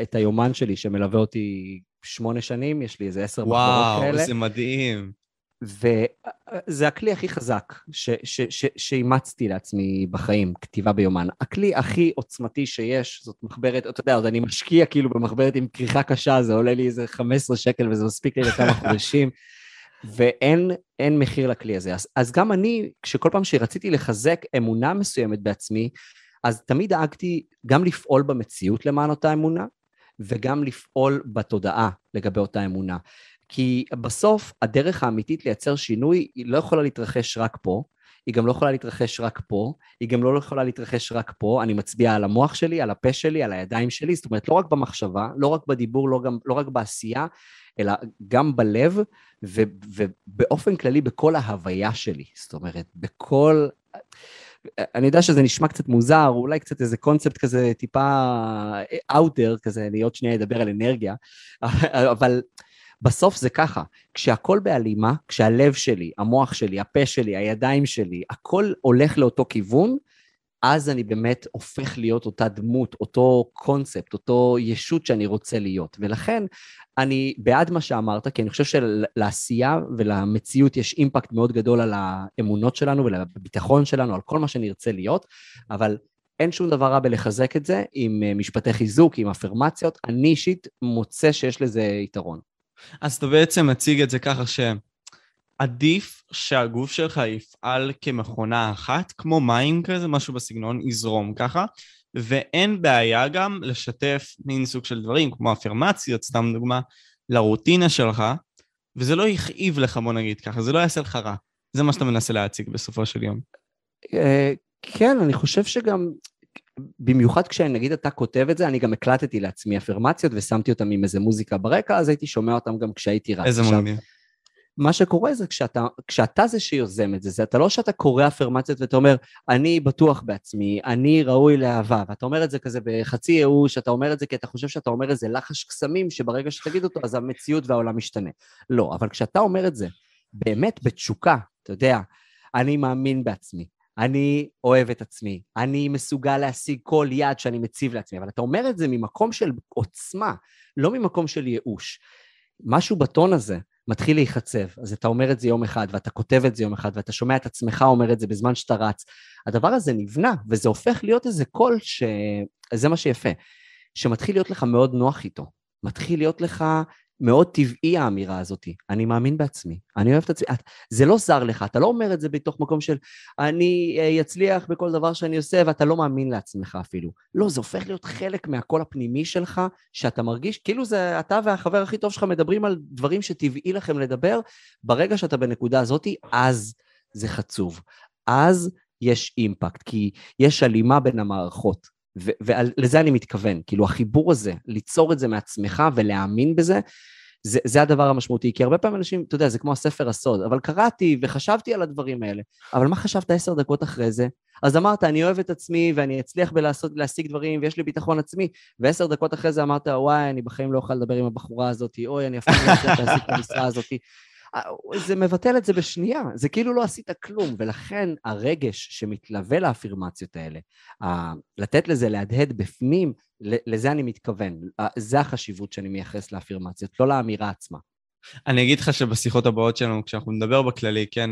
את, היומן שלי שמלווה אותי שמונה שנים, יש לי איזה עשר מחברות כאלה. וואו, זה מדהים. וזה הכלי הכי חזק שאימצתי לעצמי בחיים, כתיבה ביומן. הכלי הכי עוצמתי שיש, זאת מחברת, אתה יודע, עוד אני משקיע כאילו במחברת עם כריכה קשה, זה עולה לי איזה 15 שקל וזה מספיק לי לכמה חודשים, ואין מחיר לכלי הזה. אז, אז גם אני, כשכל פעם שרציתי לחזק אמונה מסוימת בעצמי, אז תמיד דאגתי גם לפעול במציאות למען אותה אמונה, וגם לפעול בתודעה לגבי אותה אמונה. כי בסוף הדרך האמיתית לייצר שינוי היא לא יכולה להתרחש רק פה, היא גם לא יכולה להתרחש רק פה, היא גם לא יכולה להתרחש רק פה, אני מצביע על המוח שלי, על הפה שלי, על הידיים שלי, זאת אומרת לא רק במחשבה, לא רק בדיבור, לא, גם, לא רק בעשייה, אלא גם בלב ובאופן כללי בכל ההוויה שלי. זאת אומרת, בכל... אני יודע שזה נשמע קצת מוזר, אולי קצת איזה קונספט כזה טיפה אאוטר כזה, אני עוד שנייה אדבר על אנרגיה, אבל בסוף זה ככה, כשהכול בהלימה, כשהלב שלי, המוח שלי, הפה שלי, הידיים שלי, הכל הולך לאותו כיוון, אז אני באמת הופך להיות אותה דמות, אותו קונספט, אותו ישות שאני רוצה להיות. ולכן אני בעד מה שאמרת, כי אני חושב שלעשייה ולמציאות יש אימפקט מאוד גדול על האמונות שלנו ולביטחון שלנו, על כל מה שנרצה להיות, אבל אין שום דבר רע בלחזק את זה עם אה, משפטי חיזוק, עם אפרמציות. אני אישית מוצא שיש לזה יתרון. אז אתה בעצם מציג את זה ככה שעדיף שהגוף שלך יפעל כמכונה אחת, כמו מים כזה, משהו בסגנון, יזרום ככה, ואין בעיה גם לשתף מין סוג של דברים, כמו אפרמציות, סתם דוגמה, לרוטינה שלך, וזה לא יכאיב לך, בוא נגיד ככה, זה לא יעשה לך רע. זה מה שאתה מנסה להציג בסופו של יום. אה, כן, אני חושב שגם, במיוחד כשנגיד אתה כותב את זה, אני גם הקלטתי לעצמי אפרמציות ושמתי אותם עם איזה מוזיקה ברקע, אז הייתי שומע אותם גם כשהייתי רץ. איזה מגניב. מה שקורה זה כשאתה, כשאתה זה שיוזם את זה, זה אתה לא שאתה קורא אפרמציות ואתה אומר, אני בטוח בעצמי, אני ראוי לאהבה, ואתה אומר את זה כזה בחצי ייאוש, אתה אומר את זה כי אתה חושב שאתה אומר איזה לחש קסמים, שברגע שתגיד אותו אז המציאות והעולם משתנה. לא, אבל כשאתה אומר את זה באמת בתשוקה, אתה יודע, אני מאמין בעצמי, אני אוהב את עצמי, אני מסוגל להשיג כל יעד שאני מציב לעצמי, אבל אתה אומר את זה ממקום של עוצמה, לא ממקום של ייאוש. משהו בטון הזה, מתחיל להיחצב. אז אתה אומר את זה יום אחד, ואתה כותב את זה יום אחד, ואתה שומע את עצמך אומר את זה בזמן שאתה רץ. הדבר הזה נבנה, וזה הופך להיות איזה קול ש... זה מה שיפה, שמתחיל להיות לך מאוד נוח איתו. מתחיל להיות לך מאוד טבעי האמירה הזאת. אני מאמין בעצמי, אני אוהב את עצמי. זה לא זר לך, אתה לא אומר את זה בתוך מקום של אני אה, אצליח בכל דבר שאני עושה ואתה לא מאמין לעצמך אפילו. לא, זה הופך להיות חלק מהקול הפנימי שלך, שאתה מרגיש כאילו זה אתה והחבר הכי טוב שלך מדברים על דברים שטבעי לכם לדבר. ברגע שאתה בנקודה הזאת, אז זה חצוב. אז יש אימפקט, כי יש הלימה בין המערכות. ולזה אני מתכוון, כאילו החיבור הזה, ליצור את זה מעצמך ולהאמין בזה, זה, זה הדבר המשמעותי, כי הרבה פעמים אנשים, אתה יודע, זה כמו הספר הסוד, אבל קראתי וחשבתי על הדברים האלה, אבל מה חשבת עשר דקות אחרי זה? אז אמרת, אני אוהב את עצמי ואני אצליח בלעשות, להשיג דברים ויש לי ביטחון עצמי, ועשר דקות אחרי זה אמרת, וואי, אני בחיים לא אוכל לדבר עם הבחורה הזאת, אוי, אני אף פעם לא אצליח להשיג את המשרה הזאת. זה מבטל את זה בשנייה, זה כאילו לא עשית כלום, ולכן הרגש שמתלווה לאפירמציות האלה, לתת לזה להדהד בפנים, לזה אני מתכוון, זה החשיבות שאני מייחס לאפירמציות, לא לאמירה עצמה. אני אגיד לך שבשיחות הבאות שלנו, כשאנחנו נדבר בכללי, כן,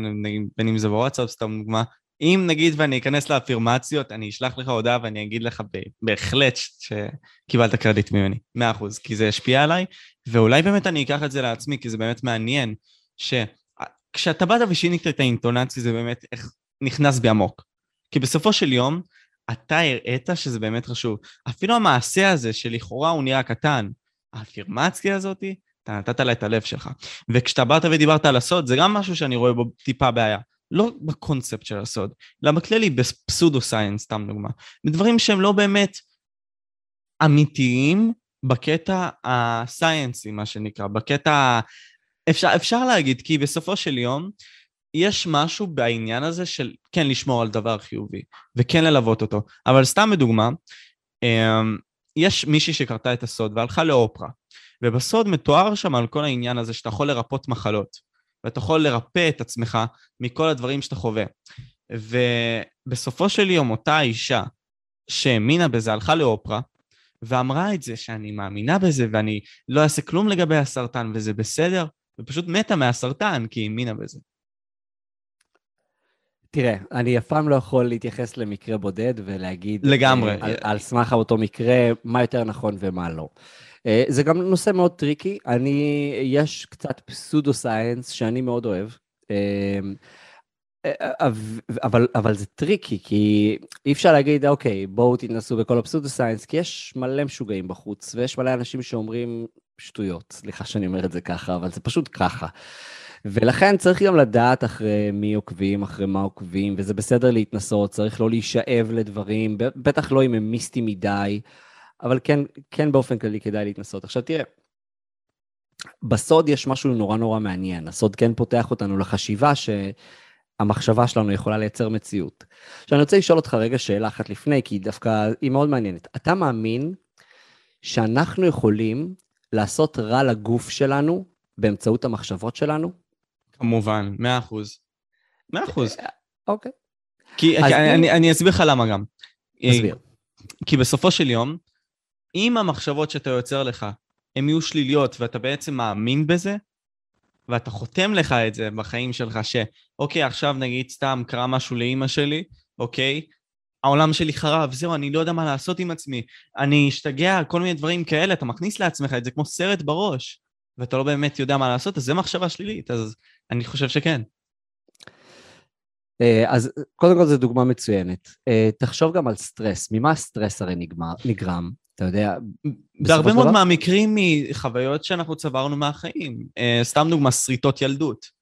בין אם זה בוואטסאפ, סתם דוגמה, אם נגיד ואני אכנס לאפירמציות, אני אשלח לך הודעה ואני אגיד לך בהחלט שקיבלת קרדיט ממני, מאה אחוז, כי זה ישפיע עליי, ואולי באמת אני אקח את זה לעצמי, כי זה באמת מעניין, שכשאתה באת ושינית את האינטונציה זה באמת איך נכנס בי עמוק. כי בסופו של יום, אתה הראית שזה באמת חשוב. אפילו המעשה הזה שלכאורה הוא נראה קטן, האפירמציה הזאת, אתה נתת לה את הלב שלך. וכשאתה באת ודיברת על הסוד, זה גם משהו שאני רואה בו טיפה בעיה. לא בקונספט של הסוד, אלא בכללי בפסודו סיינס, סתם דוגמה. בדברים שהם לא באמת אמיתיים בקטע הסיינסי, מה שנקרא, בקטע אפשר, אפשר להגיד, כי בסופו של יום, יש משהו בעניין הזה של כן לשמור על דבר חיובי, וכן ללוות אותו. אבל סתם בדוגמה, אמ, יש מישהי שקרתה את הסוד והלכה לאופרה, ובסוד מתואר שם על כל העניין הזה שאתה יכול לרפות מחלות, ואתה יכול לרפא את עצמך מכל הדברים שאתה חווה. ובסופו של יום אותה אישה שהאמינה בזה הלכה לאופרה, ואמרה את זה שאני מאמינה בזה ואני לא אעשה כלום לגבי הסרטן וזה בסדר, ופשוט מתה מהסרטן כי היא האמינה בזה. תראה, אני אף פעם לא יכול להתייחס למקרה בודד ולהגיד... לגמרי. על, על סמך אותו מקרה, מה יותר נכון ומה לא. אה, זה גם נושא מאוד tricky. אני, יש קצת pseudo science שאני מאוד אוהב. אה, אה, אבל, אבל זה tricky, כי אי אפשר להגיד, אוקיי, בואו תנסו בכל ה pseudo science, כי יש מלא משוגעים בחוץ, ויש מלא אנשים שאומרים, שטויות, סליחה שאני אומר את זה ככה, אבל זה פשוט ככה. ולכן צריך גם לדעת אחרי מי עוקבים, אחרי מה עוקבים, וזה בסדר להתנסות, צריך לא להישאב לדברים, בטח לא אם הם מיסטיים מדי, אבל כן, כן באופן כללי כדאי להתנסות. עכשיו תראה, בסוד יש משהו נורא נורא מעניין. הסוד כן פותח אותנו לחשיבה שהמחשבה שלנו יכולה לייצר מציאות. עכשיו אני רוצה לשאול אותך רגע שאלה אחת לפני, כי דווקא היא מאוד מעניינת. אתה מאמין שאנחנו יכולים לעשות רע לגוף שלנו באמצעות המחשבות שלנו? כמובן, מאה אחוז. מאה אחוז. אוקיי. כי, אם- אני, אני אסביר לך למה גם. תסביר. כי בסופו של יום, אם המחשבות שאתה יוצר לך, הן יהיו שליליות ואתה בעצם מאמין בזה, ואתה חותם לך את זה בחיים שלך, שאוקיי, עכשיו נגיד סתם קרה משהו לאימא שלי, אוקיי? העולם שלי חרב, זהו, אני לא יודע מה לעשות עם עצמי, אני אשתגע, כל מיני דברים כאלה, אתה מכניס לעצמך את זה כמו סרט בראש, ואתה לא באמת יודע מה לעשות, אז זה מחשבה שלילית, אז אני חושב שכן. אה, אז קודם כל זו דוגמה מצוינת. אה, תחשוב גם על סטרס. ממה הסטרס הרי נגמר, נגרם? אתה יודע, בהרבה מאוד דבר- מהמקרים מחוויות שאנחנו צברנו מהחיים. אה, סתם דוגמה, שריטות ילדות.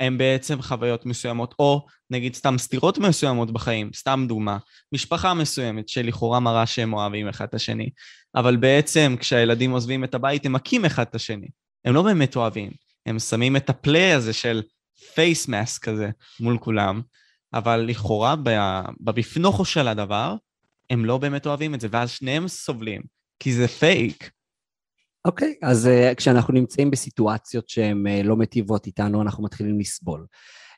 הן בעצם חוויות מסוימות, או נגיד סתם סתירות מסוימות בחיים, סתם דוגמה, משפחה מסוימת שלכאורה מראה שהם אוהבים אחד את השני, אבל בעצם כשהילדים עוזבים את הבית הם מכים אחד את השני. הם לא באמת אוהבים, הם שמים את ה play הזה של face mask כזה מול כולם, אבל לכאורה בפנוכו של הדבר, הם לא באמת אוהבים את זה, ואז שניהם סובלים, כי זה פייק. אוקיי, אז uh, כשאנחנו נמצאים בסיטואציות שהן uh, לא מטיבות איתנו, אנחנו מתחילים לסבול.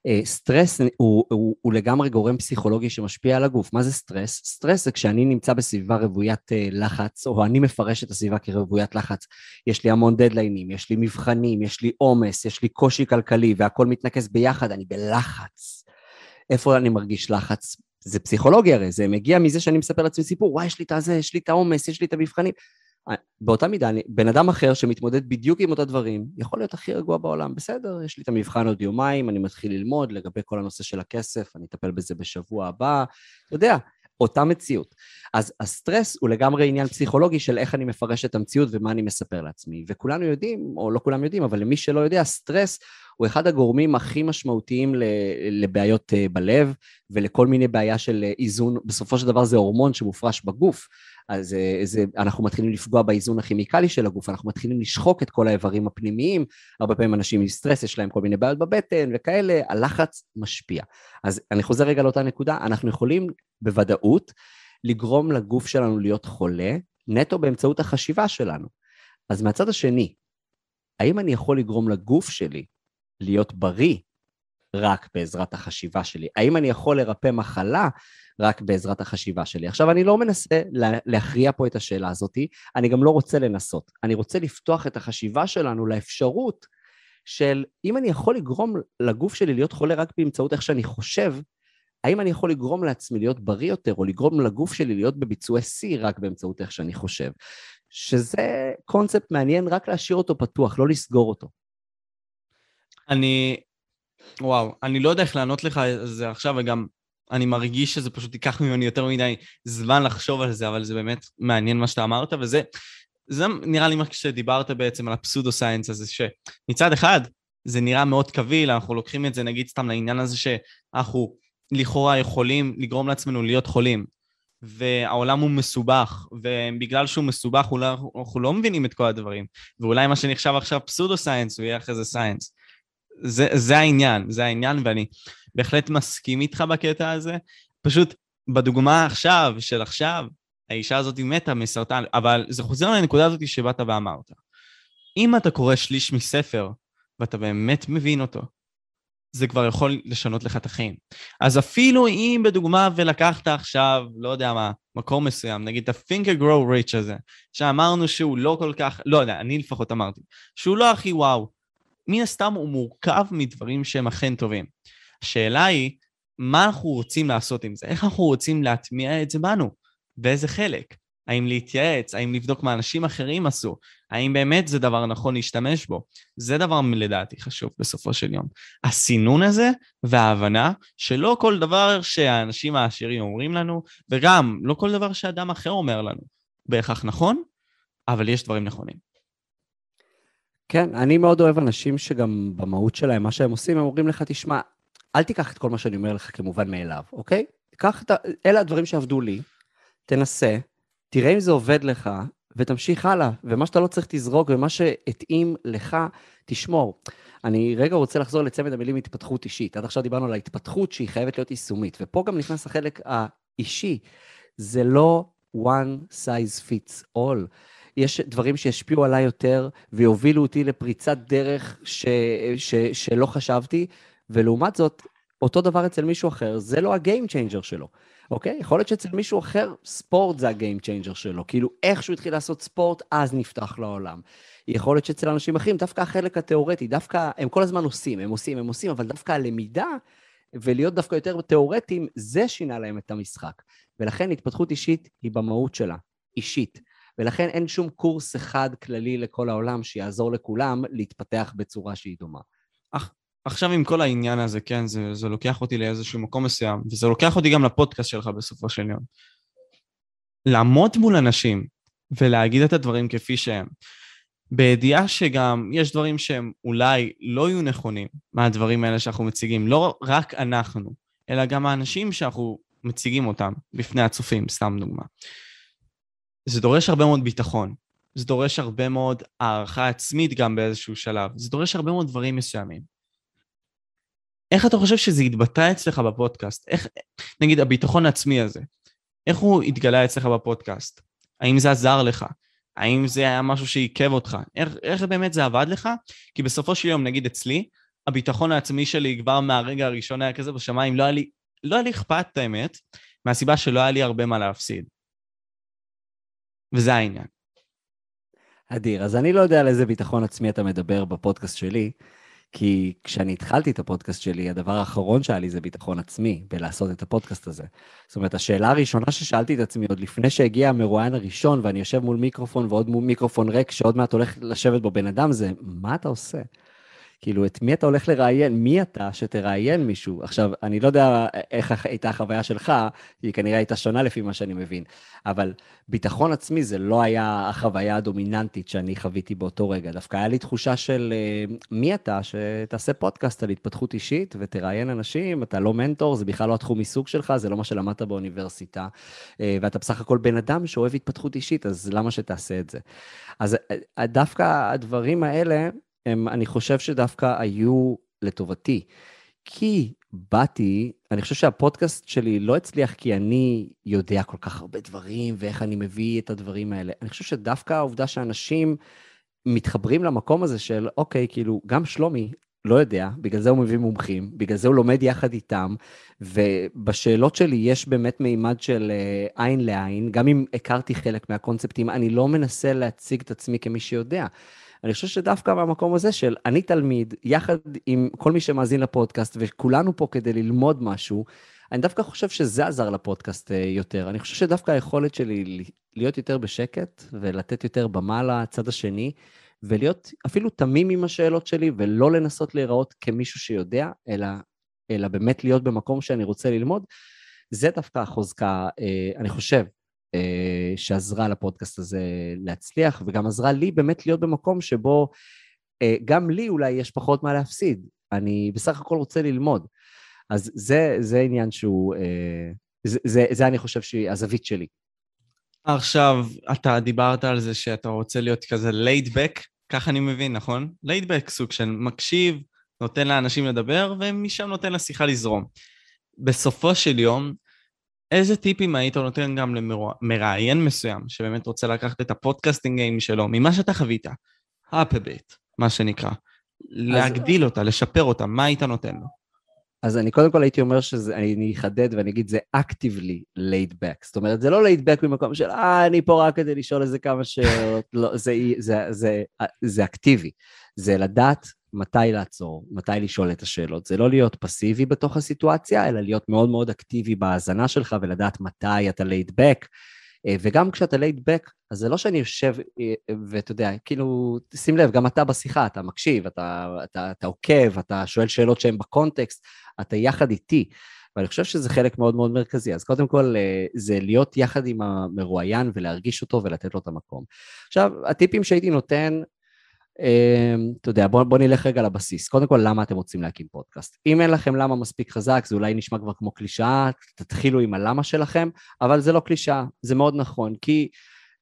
Uh, סטרס הוא, הוא, הוא לגמרי גורם פסיכולוגי שמשפיע על הגוף. מה זה סטרס? סטרס זה כשאני נמצא בסביבה רוויית uh, לחץ, או אני מפרש את הסביבה כרוויית לחץ. יש לי המון דדליינים, יש לי מבחנים, יש לי עומס, יש לי קושי כלכלי, והכל מתנקז ביחד, אני בלחץ. איפה אני מרגיש לחץ? זה פסיכולוגיה הרי, זה מגיע מזה שאני מספר לעצמי סיפור, וואי, יש לי את הזה, יש לי את העומס, יש לי את המבחנים. באותה מידה, בן אדם אחר שמתמודד בדיוק עם אותם דברים, יכול להיות הכי רגוע בעולם. בסדר, יש לי את המבחן עוד יומיים, אני מתחיל ללמוד לגבי כל הנושא של הכסף, אני אטפל בזה בשבוע הבא, אתה יודע, אותה מציאות. אז הסטרס הוא לגמרי עניין פסיכולוגי של איך אני מפרש את המציאות ומה אני מספר לעצמי. וכולנו יודעים, או לא כולם יודעים, אבל למי שלא יודע, סטרס הוא אחד הגורמים הכי משמעותיים לבעיות אה, בלב ולכל מיני בעיה של אה, איזון. בסופו של דבר זה הורמון שמופרש בגוף. אז אה, זה, אנחנו מתחילים לפגוע באיזון הכימיקלי של הגוף, אנחנו מתחילים לשחוק את כל האיברים הפנימיים, הרבה פעמים אנשים עם סטרס, יש להם כל מיני בעיות בבטן וכאלה, הלחץ משפיע. אז אני חוזר רגע לאותה נקודה, אנחנו יכולים בוודאות לגרום לגוף שלנו להיות חולה, נטו באמצעות החשיבה שלנו. אז מהצד השני, האם אני יכול לגרום לגוף שלי להיות בריא רק בעזרת החשיבה שלי? האם אני יכול לרפא מחלה רק בעזרת החשיבה שלי? עכשיו, אני לא מנסה להכריע פה את השאלה הזאת, אני גם לא רוצה לנסות. אני רוצה לפתוח את החשיבה שלנו לאפשרות של אם אני יכול לגרום לגוף שלי להיות חולה רק באמצעות איך שאני חושב, האם אני יכול לגרום לעצמי להיות בריא יותר, או לגרום לגוף שלי להיות בביצועי שיא רק באמצעות איך שאני חושב? שזה קונספט מעניין, רק להשאיר אותו פתוח, לא לסגור אותו. אני, וואו, אני לא יודע איך לענות לך על זה עכשיו, וגם אני מרגיש שזה פשוט ייקח ממני יותר מדי זמן לחשוב על זה, אבל זה באמת מעניין מה שאתה אמרת, וזה זה נראה לי מה שדיברת בעצם על ה pseudo science הזה, שמצד אחד זה נראה מאוד קביל, אנחנו לוקחים את זה נגיד סתם לעניין הזה שאנחנו לכאורה יכולים לגרום לעצמנו להיות חולים, והעולם הוא מסובך, ובגלל שהוא מסובך אולי אנחנו לא מבינים את כל הדברים, ואולי מה שנחשב עכשיו pseudo science הוא יהיה אחרי זה science. זה, זה העניין, זה העניין, ואני בהחלט מסכים איתך בקטע הזה. פשוט בדוגמה עכשיו, של עכשיו, האישה הזאת מתה מסרטן, אבל זה חוזר לנקודה הזאת שבאת ואמרת. אם אתה קורא שליש מספר, ואתה באמת מבין אותו, זה כבר יכול לשנות לך את החיים. אז אפילו אם בדוגמה ולקחת עכשיו, לא יודע מה, מקום מסוים, נגיד את and grow rich הזה, שאמרנו שהוא לא כל כך, לא יודע, אני לפחות אמרתי, שהוא לא הכי וואו, מן הסתם הוא מורכב מדברים שהם אכן טובים. השאלה היא, מה אנחנו רוצים לעשות עם זה? איך אנחנו רוצים להטמיע את זה בנו? באיזה חלק? האם להתייעץ? האם לבדוק מה אנשים אחרים עשו? האם באמת זה דבר נכון להשתמש בו? זה דבר לדעתי חשוב בסופו של יום. הסינון הזה וההבנה שלא כל דבר שהאנשים העשירים אומרים לנו, וגם לא כל דבר שאדם אחר אומר לנו, בהכרח נכון, אבל יש דברים נכונים. כן, אני מאוד אוהב אנשים שגם במהות שלהם, מה שהם עושים, הם אומרים לך, תשמע, אל תיקח את כל מה שאני אומר לך כמובן מאליו, אוקיי? קח את ה... אלה הדברים שעבדו לי, תנסה, תראה אם זה עובד לך, ותמשיך הלאה, ומה שאתה לא צריך תזרוק, ומה שהתאים לך, תשמור. אני רגע רוצה לחזור לצמד המילים התפתחות אישית. עד עכשיו דיברנו על ההתפתחות שהיא חייבת להיות יישומית, ופה גם נכנס החלק האישי. זה לא one size fits all. יש דברים שישפיעו עליי יותר ויובילו אותי לפריצת דרך ש, ש, שלא חשבתי, ולעומת זאת, אותו דבר אצל מישהו אחר, זה לא ה game changer שלו, אוקיי? יכול להיות שאצל מישהו אחר, ספורט זה ה game changer שלו. כאילו, איך שהוא התחיל לעשות ספורט, אז נפתח לעולם. יכול להיות שאצל אנשים אחרים, דווקא החלק התיאורטי, דווקא, הם כל הזמן עושים, הם עושים, הם עושים, אבל דווקא הלמידה, ולהיות דווקא יותר תיאורטיים, זה שינה להם את המשחק. ולכן התפתחות אישית היא במהות שלה, אישית. ולכן אין שום קורס אחד כללי לכל העולם שיעזור לכולם להתפתח בצורה שהיא דומה. עכשיו עם כל העניין הזה, כן, זה, זה לוקח אותי לאיזשהו מקום מסוים, וזה לוקח אותי גם לפודקאסט שלך בסופו של יום. לעמוד מול אנשים ולהגיד את הדברים כפי שהם, בידיעה שגם יש דברים שהם אולי לא יהיו נכונים מהדברים האלה שאנחנו מציגים, לא רק אנחנו, אלא גם האנשים שאנחנו מציגים אותם בפני הצופים, סתם דוגמה. זה דורש הרבה מאוד ביטחון, זה דורש הרבה מאוד הערכה עצמית גם באיזשהו שלב, זה דורש הרבה מאוד דברים מסוימים. איך אתה חושב שזה התבטא אצלך בפודקאסט? איך, נגיד, הביטחון העצמי הזה, איך הוא התגלה אצלך בפודקאסט? האם זה עזר לך? האם זה היה משהו שעיכב אותך? איך, איך באמת זה עבד לך? כי בסופו של יום, נגיד אצלי, הביטחון העצמי שלי כבר מהרגע הראשון היה כזה בשמיים, לא היה לי, לא היה לי אכפת את האמת, מהסיבה שלא היה לי הרבה מה להפסיד. וזה העניין. אדיר, אז אני לא יודע על איזה ביטחון עצמי אתה מדבר בפודקאסט שלי, כי כשאני התחלתי את הפודקאסט שלי, הדבר האחרון שהיה לי זה ביטחון עצמי בלעשות את הפודקאסט הזה. זאת אומרת, השאלה הראשונה ששאלתי את עצמי, עוד לפני שהגיע המרואיין הראשון, ואני יושב מול מיקרופון ועוד מול מיקרופון ריק, שעוד מעט הולך לשבת בו בן אדם, זה, מה אתה עושה? כאילו, את מי אתה הולך לראיין? מי אתה שתראיין מישהו? עכשיו, אני לא יודע איך הייתה החוויה שלך, היא כנראה הייתה שונה לפי מה שאני מבין, אבל ביטחון עצמי זה לא היה החוויה הדומיננטית שאני חוויתי באותו רגע. דווקא היה לי תחושה של אה, מי אתה שתעשה פודקאסט על התפתחות אישית ותראיין אנשים, אתה לא מנטור, זה בכלל לא התחום עיסוק שלך, זה לא מה שלמדת באוניברסיטה, אה, ואתה בסך הכל בן אדם שאוהב התפתחות אישית, אז למה שתעשה את זה? אז אה, דווקא הדברים האלה, הם, אני חושב שדווקא היו לטובתי. כי באתי, אני חושב שהפודקאסט שלי לא הצליח כי אני יודע כל כך הרבה דברים ואיך אני מביא את הדברים האלה. אני חושב שדווקא העובדה שאנשים מתחברים למקום הזה של, אוקיי, כאילו, גם שלומי לא יודע, בגלל זה הוא מביא מומחים, בגלל זה הוא לומד יחד איתם, ובשאלות שלי יש באמת מימד של אה, עין לעין, גם אם הכרתי חלק מהקונספטים, אני לא מנסה להציג את עצמי כמי שיודע. אני חושב שדווקא מהמקום הזה של אני תלמיד, יחד עם כל מי שמאזין לפודקאסט, וכולנו פה כדי ללמוד משהו, אני דווקא חושב שזה עזר לפודקאסט אה, יותר. אני חושב שדווקא היכולת שלי להיות יותר בשקט ולתת יותר במה לצד השני, ולהיות אפילו תמים עם השאלות שלי, ולא לנסות להיראות כמישהו שיודע, אלא, אלא באמת להיות במקום שאני רוצה ללמוד, זה דווקא החוזקה, אה, אני חושב, שעזרה לפודקאסט הזה להצליח, וגם עזרה לי באמת להיות במקום שבו אה, גם לי אולי יש פחות מה להפסיד. אני בסך הכל רוצה ללמוד. אז זה, זה עניין שהוא, אה, זה, זה, זה אני חושב שהיא הזווית שלי. עכשיו, אתה דיברת על זה שאתה רוצה להיות כזה back, ככה אני מבין, נכון? back, סוג של מקשיב, נותן לאנשים לדבר, ומשם נותן לשיחה לזרום. בסופו של יום, איזה טיפים היית נותן גם למראיין מסוים, שבאמת רוצה לקחת את הפודקאסטינג גיים שלו, ממה שאתה חווית, bit, מה שנקרא, להגדיל אותה, לשפר אותה, מה היית נותן לו? אז אני קודם כל הייתי אומר שזה, אני אחדד ואני אגיד, זה actively laid back. זאת אומרת, זה לא laid back במקום של, אה, אני פה רק כדי לשאול איזה כמה שאלות, לא, זה, זה, זה, זה, זה אקטיבי. זה לדעת מתי לעצור, מתי לשאול את השאלות. זה לא להיות פסיבי בתוך הסיטואציה, אלא להיות מאוד מאוד אקטיבי בהאזנה שלך ולדעת מתי אתה laid back. אה, וגם כשאתה laid back, אז זה לא שאני יושב אה, ואתה יודע, כאילו, שים לב, גם אתה בשיחה, אתה מקשיב, אתה, אתה, אתה עוקב, אתה שואל שאלות שהן בקונטקסט, אתה יחד איתי. ואני חושב שזה חלק מאוד מאוד מרכזי. אז קודם כל, אה, זה להיות יחד עם המרואיין ולהרגיש אותו ולתת לו את המקום. עכשיו, הטיפים שהייתי נותן, אתה יודע, בוא, בוא נלך רגע לבסיס. קודם כל, למה אתם רוצים להקים פודקאסט? אם אין לכם למה מספיק חזק, זה אולי נשמע כבר כמו קלישאה, תתחילו עם הלמה שלכם, אבל זה לא קלישאה, זה מאוד נכון, כי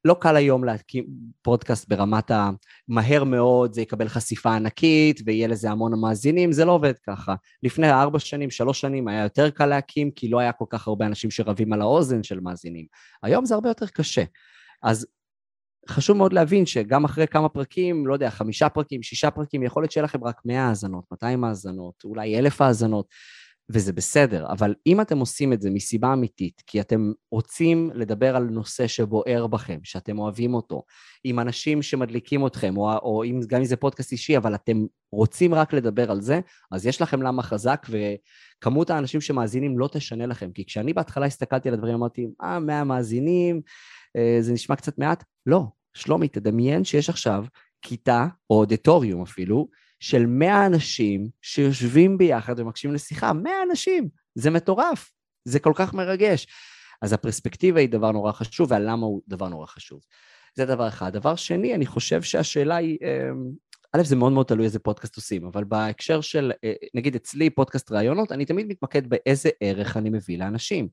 לא קל היום להקים פודקאסט ברמת ה... מהר מאוד, זה יקבל חשיפה ענקית ויהיה לזה המון מאזינים, זה לא עובד ככה. לפני ארבע שנים, שלוש שנים, היה יותר קל להקים, כי לא היה כל כך הרבה אנשים שרבים על האוזן של מאזינים. היום זה הרבה יותר קשה. אז חשוב מאוד להבין שגם אחרי כמה פרקים, לא יודע, חמישה פרקים, שישה פרקים, יכול להיות שיהיה לכם רק 100 האזנות, 200 האזנות, אולי אלף האזנות. וזה בסדר, אבל אם אתם עושים את זה מסיבה אמיתית, כי אתם רוצים לדבר על נושא שבוער בכם, שאתם אוהבים אותו, עם אנשים שמדליקים אתכם, או, או אם, גם אם זה פודקאסט אישי, אבל אתם רוצים רק לדבר על זה, אז יש לכם למה חזק, וכמות האנשים שמאזינים לא תשנה לכם. כי כשאני בהתחלה הסתכלתי על הדברים, אמרתי, אה, 100 מאזינים, זה נשמע קצת מעט. לא, שלומי, תדמיין שיש עכשיו כיתה, או אודיטוריום אפילו, של 100 אנשים שיושבים ביחד ומקשיבים לשיחה, 100 אנשים, זה מטורף, זה כל כך מרגש. אז הפרספקטיבה היא דבר נורא חשוב, והלמה הוא דבר נורא חשוב. זה דבר אחד. דבר שני, אני חושב שהשאלה היא, אמ, א', זה מאוד מאוד תלוי איזה פודקאסט עושים, אבל בהקשר של, אה, נגיד אצלי פודקאסט ראיונות, אני תמיד מתמקד באיזה ערך אני מביא לאנשים.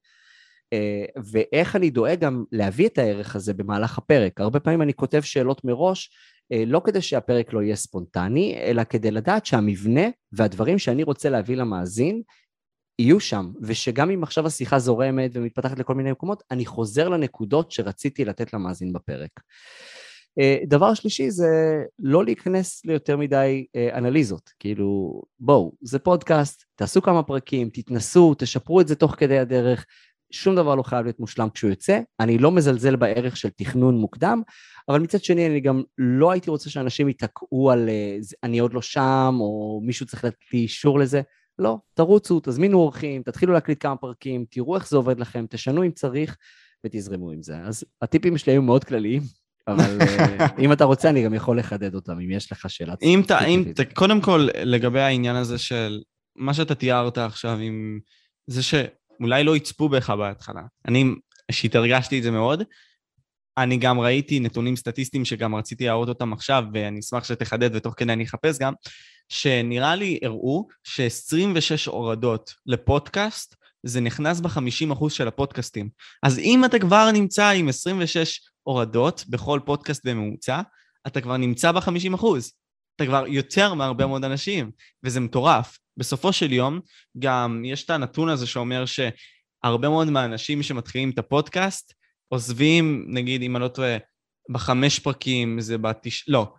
אה, ואיך אני דואג גם להביא את הערך הזה במהלך הפרק. הרבה פעמים אני כותב שאלות מראש, אה, לא כדי שהפרק לא יהיה ספונטני, אלא כדי לדעת שהמבנה והדברים שאני רוצה להביא למאזין יהיו שם, ושגם אם עכשיו השיחה זורמת ומתפתחת לכל מיני מקומות, אני חוזר לנקודות שרציתי לתת למאזין בפרק. אה, דבר שלישי זה לא להיכנס ליותר מדי אנליזות, כאילו בואו, זה פודקאסט, תעשו כמה פרקים, תתנסו, תשפרו את זה תוך כדי הדרך, שום דבר לא חייב להיות מושלם כשהוא יוצא, אני לא מזלזל בערך של תכנון מוקדם, אבל מצד שני אני גם לא הייתי רוצה שאנשים ייתקעו על אה, אני עוד לא שם, או מישהו צריך לתת לי אישור לזה, לא, תרוצו, תזמינו אורחים, תתחילו להקליט כמה פרקים, תראו איך זה עובד לכם, תשנו אם צריך ותזרמו עם זה. אז הטיפים שלי היו מאוד כלליים, אבל אה, אם אתה רוצה אני גם יכול לחדד אותם, אם יש לך שאלה. אם אתה, אם, קודם כל לגבי העניין הזה של מה שאתה תיארת עכשיו עם זה ש... אולי לא יצפו בך בהתחלה. אני אישית הרגשתי את זה מאוד. אני גם ראיתי נתונים סטטיסטיים שגם רציתי להראות אותם עכשיו, ואני אשמח שתחדד ותוך כדי אני אחפש גם, שנראה לי הראו ש-26 הורדות לפודקאסט, זה נכנס ב-50% של הפודקאסטים. אז אם אתה כבר נמצא עם 26 הורדות בכל פודקאסט בממוצע, אתה כבר נמצא ב-50%. אתה כבר יותר מהרבה מאוד אנשים, וזה מטורף. בסופו של יום, גם יש את הנתון הזה שאומר שהרבה מאוד מהאנשים שמתחילים את הפודקאסט, עוזבים, נגיד, אם אני לא טועה, בחמש פרקים, זה בתש... לא.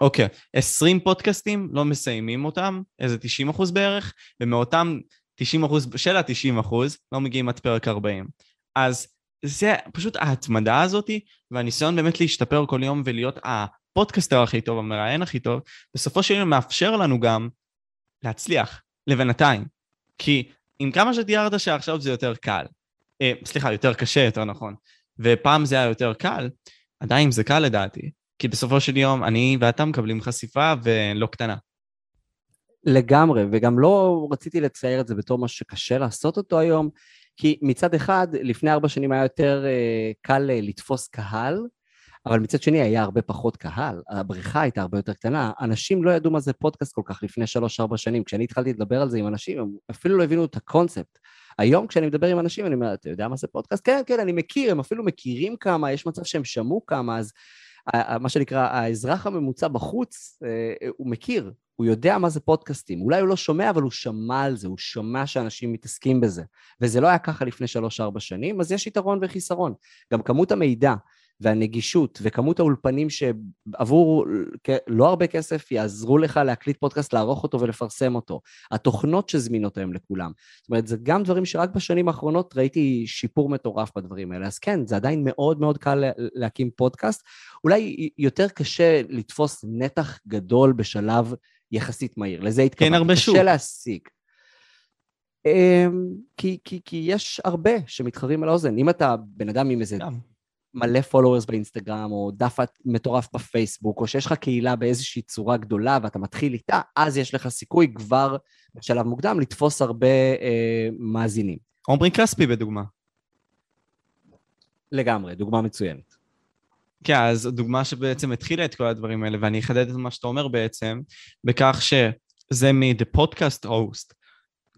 אוקיי, 20 פודקאסטים, לא מסיימים אותם, איזה 90 אחוז בערך, ומאותם 90 אחוז, של ה-90 אחוז, לא מגיעים עד פרק 40. אז זה פשוט ההתמדה הזאתי, והניסיון באמת להשתפר כל יום ולהיות הפודקאסטר הכי טוב, המראיין הכי טוב, בסופו של יום מאפשר לנו גם להצליח, לבינתיים. כי עם כמה שתיארת שעכשיו זה יותר קל, אה, סליחה, יותר קשה, יותר נכון, ופעם זה היה יותר קל, עדיין זה קל לדעתי, כי בסופו של יום אני ואתה מקבלים חשיפה ולא קטנה. לגמרי, וגם לא רציתי לצייר את זה בתור משהו שקשה לעשות אותו היום, כי מצד אחד, לפני ארבע שנים היה יותר אה, קל אה, לתפוס קהל, אבל מצד שני היה הרבה פחות קהל, הבריכה הייתה הרבה יותר קטנה, אנשים לא ידעו מה זה פודקאסט כל כך לפני שלוש-ארבע שנים, כשאני התחלתי לדבר על זה עם אנשים, הם אפילו לא הבינו את הקונספט. היום כשאני מדבר עם אנשים, אני אומר, אתה יודע מה זה פודקאסט? כן, כן, אני מכיר, הם אפילו מכירים כמה, יש מצב שהם שמעו כמה, אז מה שנקרא, האזרח הממוצע בחוץ, אה, הוא מכיר, הוא יודע מה זה פודקאסטים. אולי הוא לא שומע, אבל הוא שמע על זה, הוא שומע שאנשים מתעסקים בזה. וזה לא היה ככה לפני שלוש-ארבע שנים, אז יש יתרון וחיסרון. גם כמות המידע והנגישות וכמות האולפנים שעבור לא הרבה כסף יעזרו לך להקליט פודקאסט, לערוך אותו ולפרסם אותו. התוכנות שזמינות היום לכולם. זאת אומרת, זה גם דברים שרק בשנים האחרונות ראיתי שיפור מטורף בדברים האלה. אז כן, זה עדיין מאוד מאוד קל להקים פודקאסט. אולי יותר קשה לתפוס נתח גדול בשלב יחסית מהיר. לזה התכוונתי. כן, הרבה שוק. קשה להשיג. אמ, כי, כי, כי יש הרבה שמתחרים על האוזן. אם אתה בן אדם עם איזה. מלא פולוורס באינסטגרם, או דף מטורף בפייסבוק, או שיש לך קהילה באיזושהי צורה גדולה ואתה מתחיל איתה, אז יש לך סיכוי כבר בשלב מוקדם לתפוס הרבה אה, מאזינים. עומרי כספי בדוגמה. לגמרי, דוגמה מצוינת. כן, אז דוגמה שבעצם התחילה את כל הדברים האלה, ואני אחדד את מה שאתה אומר בעצם, בכך שזה מ-The Podcast Host,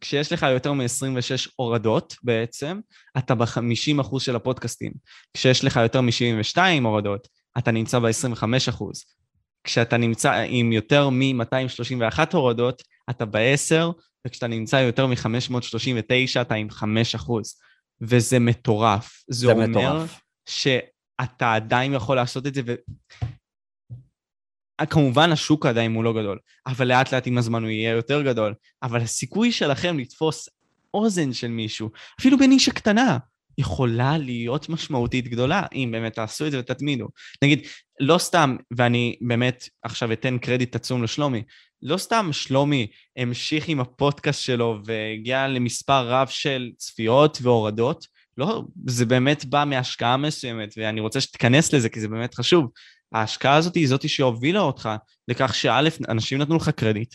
כשיש לך יותר מ-26 הורדות בעצם, אתה ב-50% של הפודקאסטים. כשיש לך יותר מ-72 הורדות, אתה נמצא ב-25%. כשאתה נמצא עם יותר מ-231 הורדות, אתה ב-10, וכשאתה נמצא יותר מ-539, אתה עם 5%. וזה מטורף. זה, זה אומר מטורף. שאתה עדיין יכול לעשות את זה. כמובן השוק עדיין הוא לא גדול, אבל לאט לאט עם הזמן הוא יהיה יותר גדול. אבל הסיכוי שלכם לתפוס אוזן של מישהו, אפילו בנישה קטנה, יכולה להיות משמעותית גדולה, אם באמת תעשו את זה ותתמידו. נגיד, לא סתם, ואני באמת עכשיו אתן קרדיט עצום לשלומי, לא סתם שלומי המשיך עם הפודקאסט שלו והגיע למספר רב של צפיות והורדות, לא, זה באמת בא מהשקעה מסוימת, ואני רוצה שתיכנס לזה, כי זה באמת חשוב. ההשקעה הזאת היא זאתי שהובילה אותך לכך שא', אנשים נתנו לך קרדיט,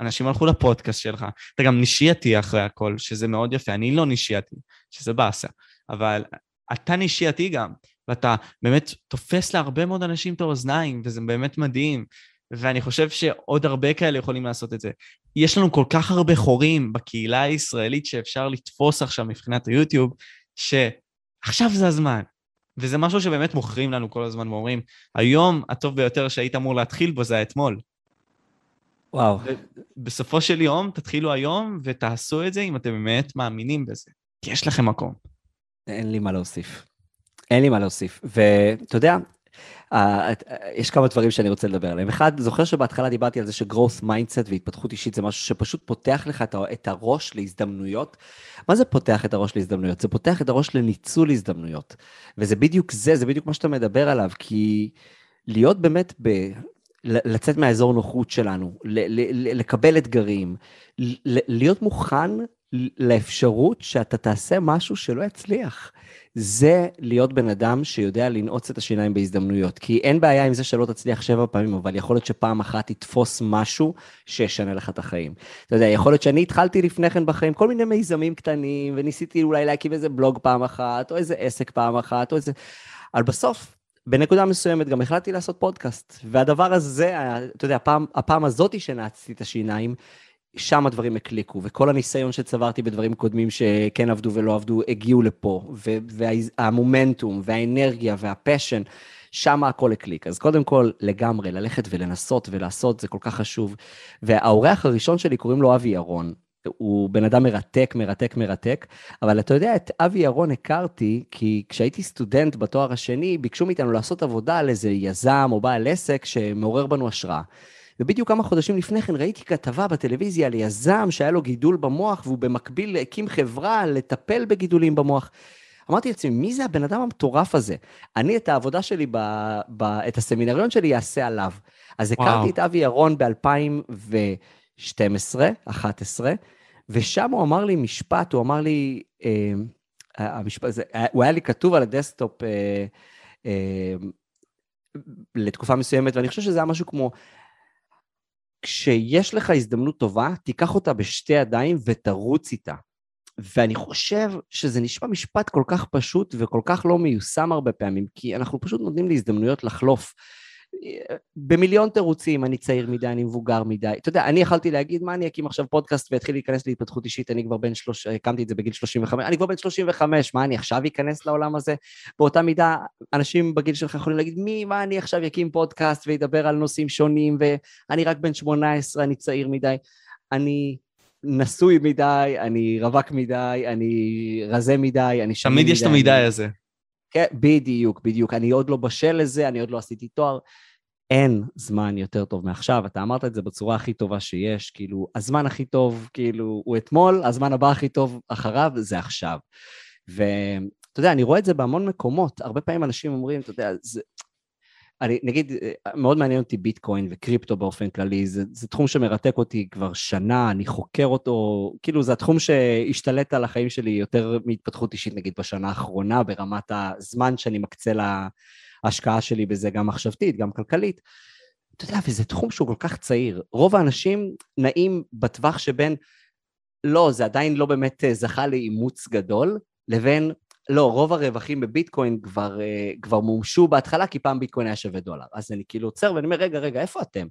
אנשים הלכו לפודקאסט שלך, אתה גם נשייתי אחרי הכל, שזה מאוד יפה, אני לא נשייתי, שזה באסה, אבל אתה נשייתי גם, ואתה באמת תופס להרבה מאוד אנשים את האוזניים, וזה באמת מדהים, ואני חושב שעוד הרבה כאלה יכולים לעשות את זה. יש לנו כל כך הרבה חורים בקהילה הישראלית שאפשר לתפוס עכשיו מבחינת היוטיוב, שעכשיו זה הזמן. וזה משהו שבאמת מוכרים לנו כל הזמן ואומרים, היום הטוב ביותר שהיית אמור להתחיל בו זה האתמול. וואו. בסופו של יום, תתחילו היום ותעשו את זה אם אתם באמת מאמינים בזה. כי יש לכם מקום. אין לי מה להוסיף. אין לי מה להוסיף. ואתה יודע, יש כמה דברים שאני רוצה לדבר עליהם. אחד, זוכר שבהתחלה דיברתי על זה ש growth mindset והתפתחות אישית זה משהו שפשוט פותח לך את הראש להזדמנויות. מה זה פותח את הראש להזדמנויות? זה פותח את הראש לניצול הזדמנויות. וזה בדיוק זה, זה בדיוק מה שאתה מדבר עליו, כי להיות באמת ב... לצאת מהאזור נוחות שלנו, לקבל אתגרים, להיות מוכן לאפשרות שאתה תעשה משהו שלא יצליח. זה להיות בן אדם שיודע לנעוץ את השיניים בהזדמנויות. כי אין בעיה עם זה שלא תצליח שבע פעמים, אבל יכול להיות שפעם אחת תתפוס משהו שישנה לך את החיים. אתה יודע, יכול להיות שאני התחלתי לפני כן בחיים כל מיני מיזמים קטנים, וניסיתי אולי להקים איזה בלוג פעם אחת, או איזה עסק פעם אחת, או איזה... אבל בסוף, בנקודה מסוימת גם החלטתי לעשות פודקאסט. והדבר הזה, אתה יודע, הפעם, הפעם הזאתי שנעצתי את השיניים, שם הדברים הקליקו, וכל הניסיון שצברתי בדברים קודמים שכן עבדו ולא עבדו, הגיעו לפה, והמומנטום, והאנרגיה, והפשן, שם הכל הקליק. אז קודם כל, לגמרי, ללכת ולנסות ולעשות, זה כל כך חשוב. והאורח הראשון שלי קוראים לו אבי ירון. הוא בן אדם מרתק, מרתק, מרתק, אבל אתה יודע, את אבי ירון הכרתי, כי כשהייתי סטודנט בתואר השני, ביקשו מאיתנו לעשות עבודה על איזה יזם או בעל עסק שמעורר בנו השראה. ובדיוק כמה חודשים לפני כן ראיתי כתבה בטלוויזיה על יזם שהיה לו גידול במוח, והוא במקביל הקים חברה לטפל בגידולים במוח. אמרתי לעצמי, מי זה הבן אדם המטורף הזה? אני את העבודה שלי, ב, ב, את הסמינריון שלי אעשה עליו. אז. הכרתי את אבי ירון ב-2012, 2011, ושם הוא אמר לי משפט, הוא אמר לי, אה, המשפט, זה, הוא היה לי כתוב על ה desktop אה, אה, לתקופה מסוימת, ואני חושב שזה היה משהו כמו, כשיש לך הזדמנות טובה, תיקח אותה בשתי ידיים ותרוץ איתה. ואני חושב שזה נשמע משפט כל כך פשוט וכל כך לא מיושם הרבה פעמים, כי אנחנו פשוט נותנים להזדמנויות לחלוף. במיליון תירוצים, אני צעיר מדי, אני מבוגר מדי. אתה יודע, אני יכלתי להגיד, מה אני אקים עכשיו פודקאסט ואתחיל להיכנס להתפתחות אישית, אני כבר בן שלוש... הקמתי את זה בגיל 35, אני כבר בן 35, מה אני עכשיו אכנס לעולם הזה? באותה מידה, אנשים בגיל שלך יכולים להגיד, מי, מה אני עכשיו אקים פודקאסט וידבר על נושאים שונים, ואני רק בן 18, אני צעיר מדי. אני נשוי מדי, אני רווק מדי, אני רזה מדי, אני שמן מדי. תמיד יש את המדי הזה. כן, בדיוק, בדיוק. אני עוד לא בשל לזה, אני עוד לא עשיתי תואר. אין זמן יותר טוב מעכשיו, אתה אמרת את זה בצורה הכי טובה שיש, כאילו, הזמן הכי טוב, כאילו, הוא אתמול, הזמן הבא הכי טוב אחריו, זה עכשיו. ואתה יודע, אני רואה את זה בהמון מקומות, הרבה פעמים אנשים אומרים, אתה יודע, זה... אני, נגיד, מאוד מעניין אותי ביטקוין וקריפטו באופן כללי, זה, זה תחום שמרתק אותי כבר שנה, אני חוקר אותו, כאילו זה התחום שהשתלט על החיים שלי יותר מהתפתחות אישית, נגיד, בשנה האחרונה, ברמת הזמן שאני מקצה לה... ההשקעה שלי בזה גם מחשבתית, גם כלכלית. אתה יודע, וזה תחום שהוא כל כך צעיר. רוב האנשים נעים בטווח שבין, לא, זה עדיין לא באמת אה, זכה לאימוץ גדול, לבין לא, רוב הרווחים בביטקוין כבר, אה, כבר מומשו בהתחלה, כי פעם ביטקוין היה שווה דולר. אז אני כאילו עוצר ואני אומר, רגע, רגע, איפה אתם?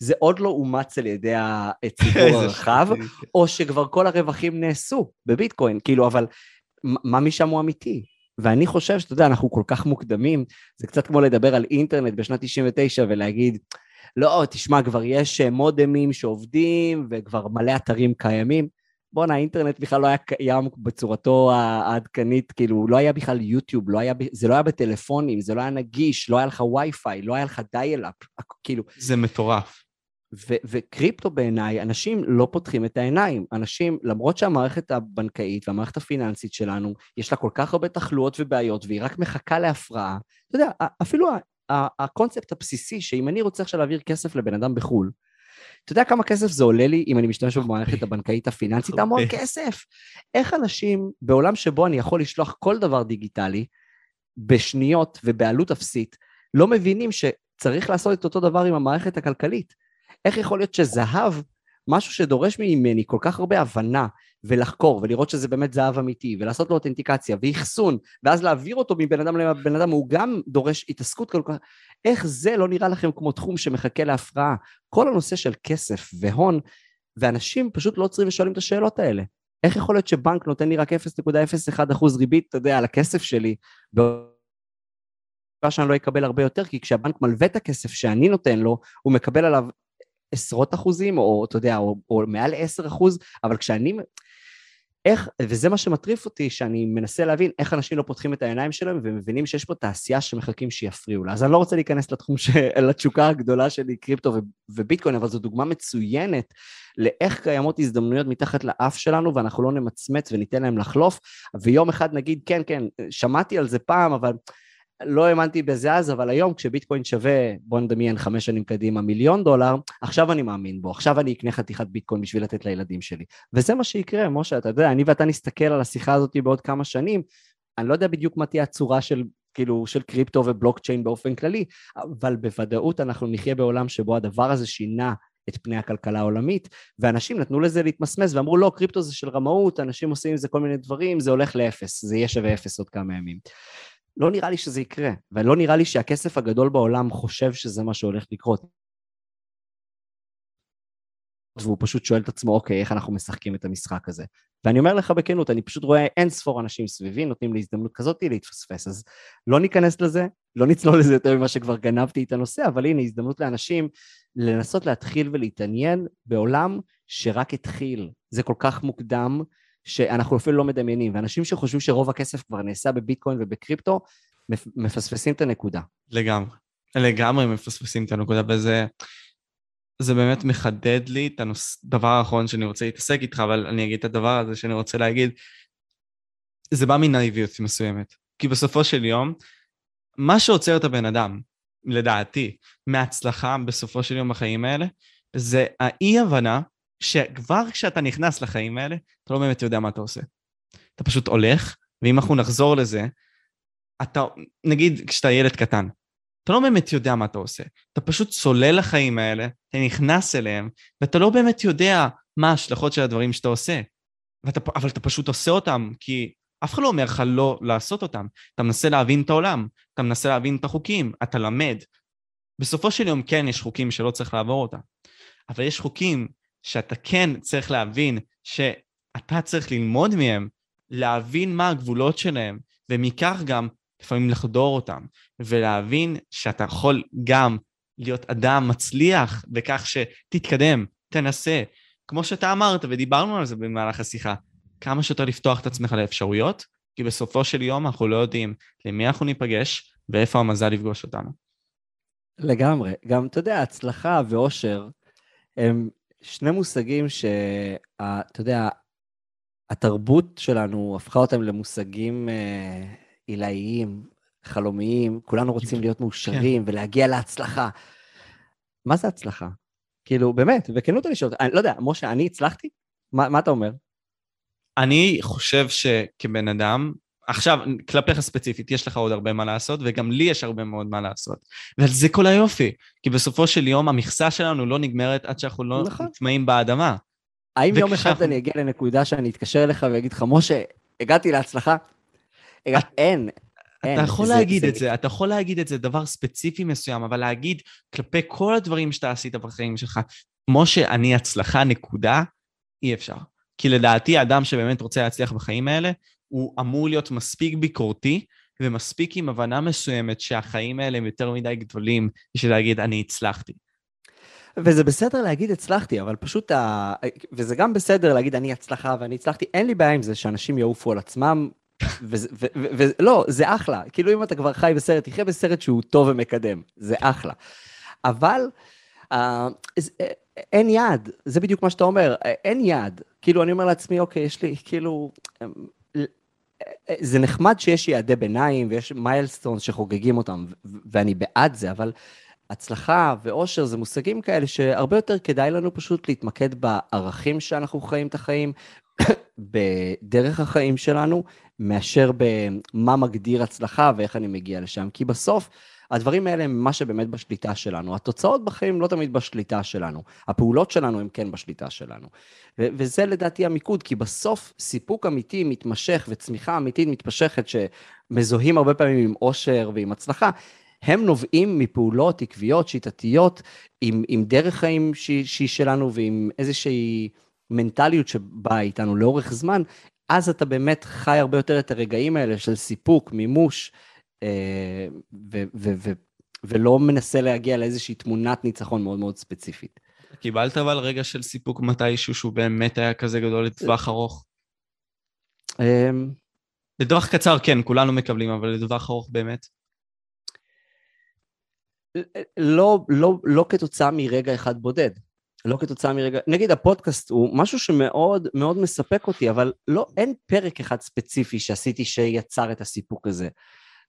זה עוד לא אומץ על ידי הציבור הרחב, או שכבר כל הרווחים נעשו בביטקוין, כאילו, אבל מה משם הוא אמיתי? ואני חושב שאתה יודע, אנחנו כל כך מוקדמים, זה קצת כמו לדבר על אינטרנט בשנת 99 ולהגיד, לא, תשמע, כבר יש אה, מודמים שעובדים וכבר מלא אתרים קיימים. בואנה, האינטרנט בכלל לא היה קיים בצורתו העדכנית, כאילו, לא היה בכלל יוטיוב, לא היה, זה לא היה בטלפונים, זה לא היה נגיש, לא היה לך וי-פיי, לא היה לך דיאל-אפ, כאילו... זה מטורף. ו- וקריפטו בעיניי, אנשים לא פותחים את העיניים. אנשים, למרות שהמערכת הבנקאית והמערכת הפיננסית שלנו, יש לה כל כך הרבה תחלואות ובעיות, והיא רק מחכה להפרעה, אתה יודע, אפילו הקונספט הבסיסי, שאם אני רוצה עכשיו להעביר כסף לבן אדם בחו"ל, אתה יודע כמה כסף זה עולה לי אם אני משתמש במערכת הבנקאית הפיננסית? המון כסף. איך אנשים, בעולם שבו אני יכול לשלוח כל דבר דיגיטלי, בשניות ובעלות אפסית, לא מבינים שצריך לעשות את אותו דבר עם המערכת הכלכלית? איך יכול להיות שזהב, משהו שדורש ממני כל כך הרבה הבנה ולחקור ולראות שזה באמת זהב אמיתי ולעשות לו אותנטיקציה ואחסון ואז להעביר אותו מבן אדם לבן אדם הוא גם דורש התעסקות כל כך איך זה לא נראה לכם כמו תחום שמחכה להפרעה? כל הנושא של כסף והון ואנשים פשוט לא עוצרים ושואלים את השאלות האלה. איך יכול להיות שבנק נותן לי רק 0.01% ריבית אתה יודע על הכסף שלי שאני לא אקבל הרבה יותר כי כשהבנק מלווה את הכסף שאני נותן לו הוא מקבל עליו עשרות אחוזים, או אתה יודע, או, או מעל עשר אחוז, אבל כשאני... איך, וזה מה שמטריף אותי, שאני מנסה להבין איך אנשים לא פותחים את העיניים שלהם ומבינים שיש פה תעשייה שמחכים שיפריעו לה. אז אני לא רוצה להיכנס לתחום, ש... לתשוקה הגדולה שלי, קריפטו. וביטקוין, אבל זו דוגמה מצוינת לאיך קיימות הזדמנויות מתחת לאף שלנו ואנחנו לא נמצמץ וניתן להם לחלוף, ויום אחד נגיד, כן, כן, שמעתי על זה פעם, אבל לא האמנתי בזה אז, אבל היום כשביטקוין שווה, בוא נדמיין חמש שנים קדימה, מיליון דולר, עכשיו אני מאמין בו, עכשיו אני אקנה חתיכת ביטקוין בשביל לתת לילדים שלי. וזה מה שיקרה, משה, אתה יודע, אני ואתה נסתכל על השיחה הזאת בעוד כמה שנים, אני לא יודע בדיוק מה תהיה הצורה של, כאילו, של קריפטו ובלוקצ'יין באופן כללי, אבל בוודאות אנחנו נחיה בעולם שבו הדבר הזה שינה את פני הכלכלה העולמית, ואנשים נתנו לזה להתמסמס ואמרו, לא, קריפטו זה של רמאות, אנשים עושים עם זה כל מיני דברים, זה הולך לאפס, זה יהיה שווה אפס עוד כמה ימים. לא נראה לי שזה יקרה, ולא נראה לי שהכסף הגדול בעולם חושב שזה מה שהולך לקרות. והוא פשוט שואל את עצמו, אוקיי, איך אנחנו משחקים את המשחק הזה? ואני אומר לך בכנות, אני פשוט רואה אין ספור אנשים סביבי, נותנים לי הזדמנות כזאת להתפספס, אז לא ניכנס לזה, לא נצלול לזה יותר ממה שכבר גנבתי את הנושא, אבל הנה, הזדמנות לאנשים לנסות להתחיל ולהתעניין בעולם שרק התחיל. זה כל כך מוקדם, שאנחנו אפילו לא מדמיינים, ואנשים שחושבים שרוב הכסף כבר נעשה בביטקוין ובקריפטו, מפספסים את הנקודה. לגמרי. לגמרי מפספסים את הנקודה, וזה זה באמת מחדד לי את הדבר האחרון שאני רוצה להתעסק איתך, אבל אני אגיד את הדבר הזה שאני רוצה להגיד. זה בא מנאיביות מסוימת. כי בסופו של יום, מה שעוצר את הבן אדם, לדעתי, מהצלחה בסופו של יום בחיים האלה, זה האי-הבנה שכבר כשאתה נכנס לחיים האלה, אתה לא באמת יודע מה אתה עושה. אתה פשוט הולך, ואם אנחנו נחזור לזה, אתה, נגיד כשאתה ילד קטן, אתה לא באמת יודע מה אתה עושה. אתה פשוט צולל לחיים האלה, אתה נכנס אליהם, ואתה לא באמת יודע מה ההשלכות של הדברים שאתה עושה. ואתה, אבל אתה פשוט עושה אותם, כי אף אחד לא אומר לך לא לעשות אותם. אתה מנסה להבין את העולם, אתה מנסה להבין את החוקים, אתה למד. בסופו של יום כן יש חוקים שלא צריך לעבור אותם, אבל יש חוקים שאתה כן צריך להבין שאתה צריך ללמוד מהם, להבין מה הגבולות שלהם, ומכך גם לפעמים לחדור אותם, ולהבין שאתה יכול גם להיות אדם מצליח בכך שתתקדם, תנסה. כמו שאתה אמרת, ודיברנו על זה במהלך השיחה, כמה שיותר לפתוח את עצמך לאפשרויות, כי בסופו של יום אנחנו לא יודעים למי אנחנו ניפגש ואיפה המזל יפגוש אותנו. לגמרי. גם, אתה יודע, הצלחה ואושר הם שני מושגים שאתה יודע, התרבות שלנו הפכה אותם למושגים אה, עילאיים, חלומיים, כולנו רוצים להיות מאושרים כן. ולהגיע להצלחה. מה זה הצלחה? כאילו, באמת, בכנות אני שואל, אני לא יודע, משה, אני הצלחתי? מה, מה אתה אומר? אני חושב שכבן אדם, עכשיו, כלפיך ספציפית, יש לך עוד הרבה מה לעשות, וגם לי יש הרבה מאוד מה לעשות. וזה כל היופי, כי בסופו של יום המכסה שלנו לא נגמרת עד שאנחנו לא נכון. נטמעים באדמה. האם יום אחד אני אגיע לנקודה שאני אתקשר אליך ואגיד לך, משה, הגעתי להצלחה? אין, אין. אתה יכול להגיד את זה, אתה יכול להגיד את זה, דבר ספציפי מסוים, אבל להגיד כלפי כל הדברים שאתה עשית בחיים שלך, כמו שאני הצלחה, נקודה, אי אפשר. כי לדעתי, אדם שבאמת רוצה להצליח בחיים האלה, הוא אמור להיות מספיק ביקורתי, ומספיק עם הבנה מסוימת שהחיים האלה הם יותר מדי גדולים בשביל להגיד, אני הצלחתי. וזה בסדר להגיד הצלחתי, אבל פשוט, ה... וזה גם בסדר להגיד אני הצלחה ואני הצלחתי, אין לי בעיה עם זה שאנשים יעופו על עצמם, ולא, זה אחלה. כאילו אם אתה כבר חי בסרט, תחיה בסרט שהוא טוב ומקדם, זה אחלה. אבל uh, אין יעד, זה בדיוק מה שאתה אומר, אין יעד. כאילו, אני אומר לעצמי, אוקיי, יש לי, כאילו, זה נחמד שיש יעדי ביניים ויש מיילסטונס שחוגגים אותם, ואני בעד זה, אבל הצלחה ואושר זה מושגים כאלה שהרבה יותר כדאי לנו פשוט להתמקד בערכים שאנחנו חיים את החיים, בדרך החיים שלנו, מאשר במה מגדיר הצלחה ואיך אני מגיע לשם. כי בסוף, הדברים האלה הם מה שבאמת בשליטה שלנו. התוצאות בחיים לא תמיד בשליטה שלנו. הפעולות שלנו הן כן בשליטה שלנו. ו- וזה לדעתי המיקוד, כי בסוף סיפוק אמיתי מתמשך וצמיחה אמיתית מתמשכת שמזוהים הרבה פעמים עם אושר ועם הצלחה, הם נובעים מפעולות עקביות, שיטתיות, עם, עם דרך חיים שהיא שלנו ועם איזושהי מנטליות שבאה איתנו לאורך זמן, אז אתה באמת חי הרבה יותר את הרגעים האלה של סיפוק, מימוש, ו- ו- ו- ולא מנסה להגיע לאיזושהי תמונת ניצחון מאוד מאוד ספציפית. קיבלת אבל רגע של סיפוק מתישהו שהוא באמת היה כזה גדול לטווח ארוך? אמ, לטווח קצר כן, כולנו מקבלים, אבל לטווח ארוך באמת? לא, לא, לא כתוצאה מרגע אחד בודד. לא כתוצאה מרגע, נגיד הפודקאסט הוא משהו שמאוד מאוד מספק אותי, אבל לא, אין פרק אחד ספציפי שעשיתי שיצר את הסיפוק הזה.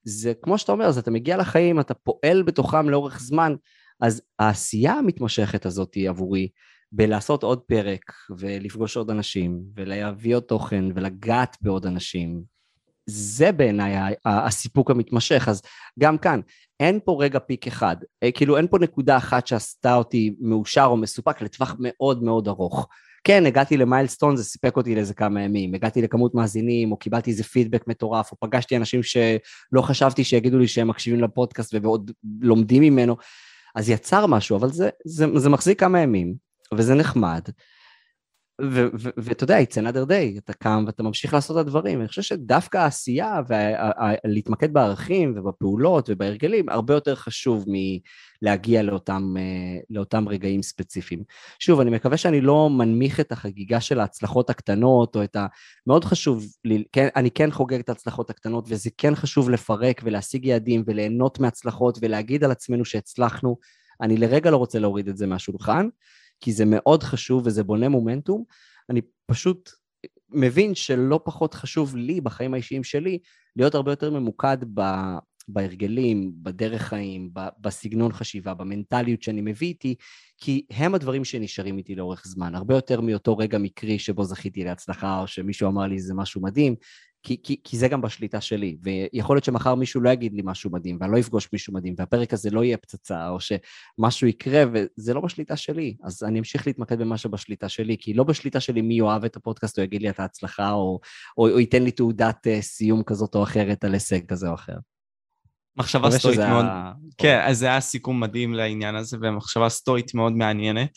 זה כמו שאתה אומר, אז אתה מגיע לחיים, אתה פועל בתוכם לאורך זמן, אז העשייה המתמשכת הזאת היא עבורי בלעשות עוד פרק ולפגוש עוד אנשים ולהביא עוד תוכן ולגעת בעוד אנשים. זה בעיניי הסיפוק המתמשך, אז גם כאן, אין פה רגע פיק אחד, אה, כאילו אין פה נקודה אחת שעשתה אותי מאושר או מסופק לטווח מאוד מאוד ארוך. כן, הגעתי למיילסטון, זה סיפק אותי לאיזה כמה ימים, הגעתי לכמות מאזינים, או קיבלתי איזה פידבק מטורף, או פגשתי אנשים שלא חשבתי שיגידו לי שהם מקשיבים לפודקאסט ועוד לומדים ממנו, אז יצר משהו, אבל זה, זה, זה מחזיק כמה ימים, וזה נחמד, ואתה יודע, it's another day, אתה קם ואתה ממשיך לעשות את הדברים. אני חושב שדווקא העשייה ולהתמקד בערכים ובפעולות ובהרגלים הרבה יותר חשוב מלהגיע לאותם, אה, לאותם רגעים ספציפיים. שוב, אני מקווה שאני לא מנמיך את החגיגה של ההצלחות הקטנות, או את ה... מאוד חשוב, לי, כן, אני כן חוגג את ההצלחות הקטנות, וזה כן חשוב לפרק ולהשיג יעדים וליהנות מהצלחות ולהגיד על עצמנו שהצלחנו. אני לרגע לא רוצה להוריד את זה מהשולחן. כי זה מאוד חשוב וזה בונה מומנטום. אני פשוט מבין שלא פחות חשוב לי בחיים האישיים שלי להיות הרבה יותר ממוקד ב, בהרגלים, בדרך חיים, בסגנון חשיבה, במנטליות שאני מביא איתי, כי הם הדברים שנשארים איתי לאורך זמן, הרבה יותר מאותו רגע מקרי שבו זכיתי להצלחה, או שמישהו אמר לי זה משהו מדהים, כי, כי, כי זה גם בשליטה שלי, ויכול להיות שמחר מישהו לא יגיד לי משהו מדהים, ואני לא אפגוש מישהו מדהים, והפרק הזה לא יהיה פצצה, או שמשהו יקרה, וזה לא בשליטה שלי, אז אני אמשיך להתמקד במה שבשליטה שלי, כי לא בשליטה שלי מי יאהב את הפודקאסט, או יגיד לי את ההצלחה, או, או, או ייתן לי תעודת uh, סיום כזאת או אחרת על הישג כזה או אחר. מחשבה סטואית מאוד, ה... כן, אז זה היה סיכום מדהים לעניין הזה, ומחשבה סטואית מאוד מעניינת.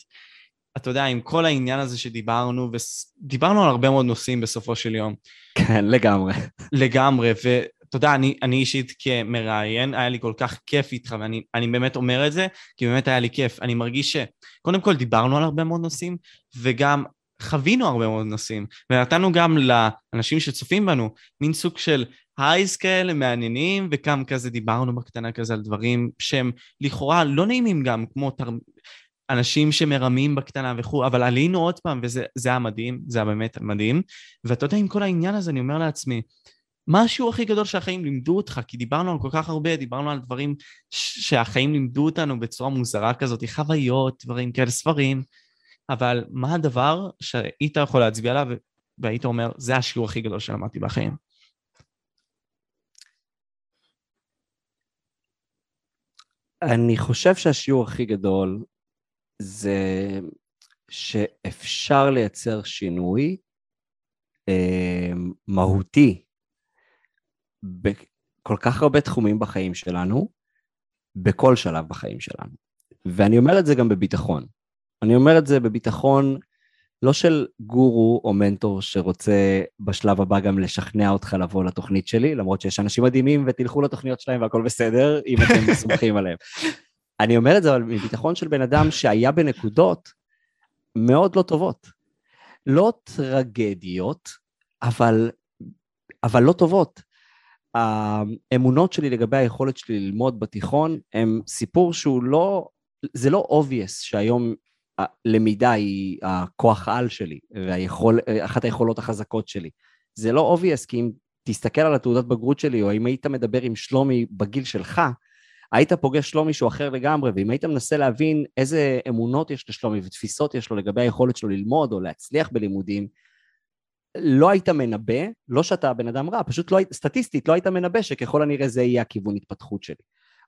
אתה יודע, עם כל העניין הזה שדיברנו, ודיברנו על הרבה מאוד נושאים בסופו של יום. כן, לגמרי. לגמרי, ואתה יודע, אני, אני אישית כמראיין, היה לי כל כך כיף איתך, ואני באמת אומר את זה, כי באמת היה לי כיף. אני מרגיש שקודם כל דיברנו על הרבה מאוד נושאים, וגם חווינו הרבה מאוד נושאים, ונתנו גם לאנשים שצופים בנו מין סוג של הייז כאלה מעניינים, וגם כזה דיברנו בקטנה כזה על דברים שהם לכאורה לא נעימים גם, כמו תר... אנשים שמרמים בקטנה וכו', אבל עלינו עוד פעם, וזה היה מדהים, זה היה באמת מדהים. ואתה יודע, עם כל העניין הזה, אני אומר לעצמי, מה השיעור הכי גדול שהחיים לימדו אותך? כי דיברנו על כל כך הרבה, דיברנו על דברים שהחיים לימדו אותנו בצורה מוזרה כזאת, חוויות, דברים כאלה, ספרים, אבל מה הדבר שהיית יכול להצביע עליו והיית אומר, זה השיעור הכי גדול שלמדתי בחיים? אני חושב שהשיעור הכי גדול זה שאפשר לייצר שינוי אה, מהותי בכל כך הרבה תחומים בחיים שלנו, בכל שלב בחיים שלנו. ואני אומר את זה גם בביטחון. אני אומר את זה בביטחון לא של גורו או מנטור שרוצה בשלב הבא גם לשכנע אותך לבוא לתוכנית שלי, למרות שיש אנשים מדהימים ותלכו לתוכניות שלהם והכל בסדר, אם אתם סומכים עליהם. אני אומר את זה אבל מביטחון של בן אדם שהיה בנקודות מאוד לא טובות. לא טרגדיות, אבל, אבל לא טובות. האמונות שלי לגבי היכולת שלי ללמוד בתיכון הם סיפור שהוא לא, זה לא obvious שהיום הלמידה היא הכוח על שלי ואחת היכולות החזקות שלי. זה לא obvious כי אם תסתכל על התעודת בגרות שלי או אם היית מדבר עם שלומי בגיל שלך, היית פוגש שלומי שהוא אחר לגמרי, ואם היית מנסה להבין איזה אמונות יש לשלומי ותפיסות יש לו לגבי היכולת שלו ללמוד או להצליח בלימודים, לא היית מנבא, לא שאתה בן אדם רע, פשוט לא, סטטיסטית לא היית מנבא שככל הנראה זה יהיה הכיוון התפתחות שלי,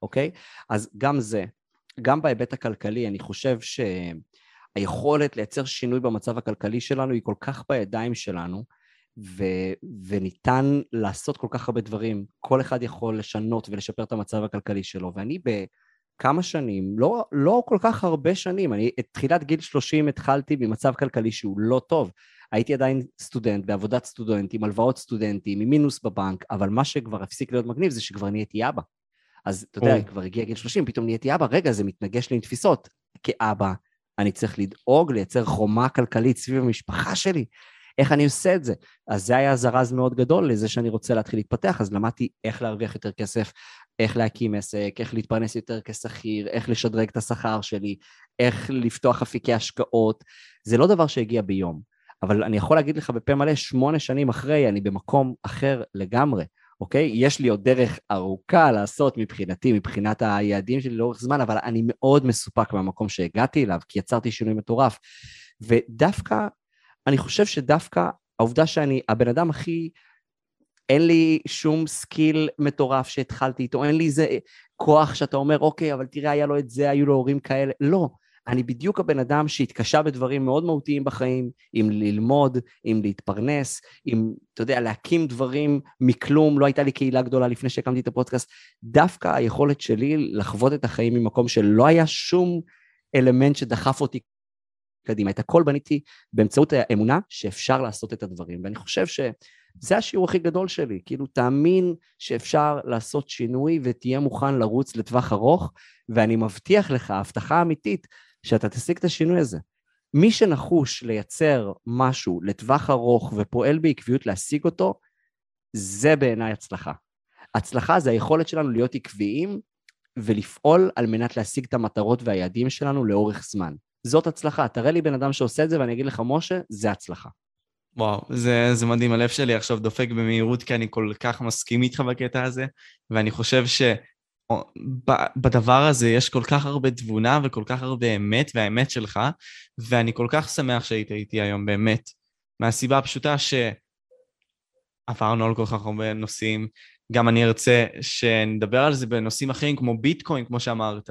אוקיי? אז גם זה, גם בהיבט הכלכלי, אני חושב שהיכולת לייצר שינוי במצב הכלכלי שלנו היא כל כך בידיים שלנו, ו, וניתן לעשות כל כך הרבה דברים. כל אחד יכול לשנות ולשפר את המצב הכלכלי שלו, ואני בכמה שנים, לא, לא כל כך הרבה שנים, אני את תחילת גיל 30 התחלתי במצב כלכלי שהוא לא טוב. הייתי עדיין סטודנט, בעבודת סטודנט, עם הלוואות סטודנטים, עם מינוס בבנק, אבל מה שכבר הפסיק להיות מגניב זה שכבר נהייתי אבא. אז אתה יודע, כבר הגיע גיל 30, פתאום נהייתי אבא, רגע, זה מתנגש לי עם תפיסות. כאבא, אני צריך לדאוג, לייצר חומה כלכלית סביב המשפחה שלי. איך אני עושה את זה? אז זה היה זרז מאוד גדול לזה שאני רוצה להתחיל להתפתח, אז למדתי איך להרוויח יותר כסף, איך להקים עסק, איך להתפרנס יותר כשכיר, איך לשדרג את השכר שלי, איך לפתוח אפיקי השקעות. זה לא דבר שהגיע ביום, אבל אני יכול להגיד לך בפה מלא, שמונה שנים אחרי, אני במקום אחר לגמרי. אוקיי? יש לי עוד דרך ארוכה לעשות מבחינתי, מבחינת היעדים שלי לאורך זמן, אבל אני מאוד מסופק מהמקום שהגעתי אליו, כי יצרתי שינוי מטורף. ודווקא, אני חושב שדווקא העובדה שאני הבן אדם הכי... אין לי שום skill מטורף שהתחלתי איתו, אין לי איזה כוח שאתה אומר, אוקיי, אבל תראה, היה לו את זה, היו לו הורים כאלה. לא. אני בדיוק הבן אדם שהתקשה בדברים מאוד מהותיים בחיים, עם ללמוד, עם להתפרנס, עם, אתה יודע, להקים דברים מכלום, לא הייתה לי קהילה גדולה לפני שהקמתי את הפודקאסט. דווקא היכולת שלי לחוות את החיים ממקום שלא היה שום אלמנט שדחף אותי קדימה. את הכל בניתי באמצעות האמונה שאפשר לעשות את הדברים, ואני חושב שזה השיעור הכי גדול שלי, כאילו תאמין שאפשר לעשות שינוי ותהיה מוכן לרוץ לטווח ארוך, ואני מבטיח לך, הבטחה אמיתית, שאתה תשיג את השינוי הזה. מי שנחוש לייצר משהו לטווח ארוך ופועל בעקביות להשיג אותו, זה בעיניי הצלחה. הצלחה זה היכולת שלנו להיות עקביים ולפעול על מנת להשיג את המטרות והיעדים שלנו לאורך זמן. זאת הצלחה. תראה לי בן אדם שעושה את זה ואני אגיד לך, משה, זה הצלחה. וואו, זה, זה מדהים, הלב שלי עכשיו דופק במהירות כי אני כל כך מסכים איתך בקטע הזה, ואני חושב ש... בדבר הזה יש כל כך הרבה תבונה וכל כך הרבה אמת, והאמת שלך, ואני כל כך שמח שהיית איתי היום, באמת. מהסיבה הפשוטה שעברנו על כל כך הרבה נושאים, גם אני ארצה שנדבר על זה בנושאים אחרים כמו ביטקוין, כמו שאמרת,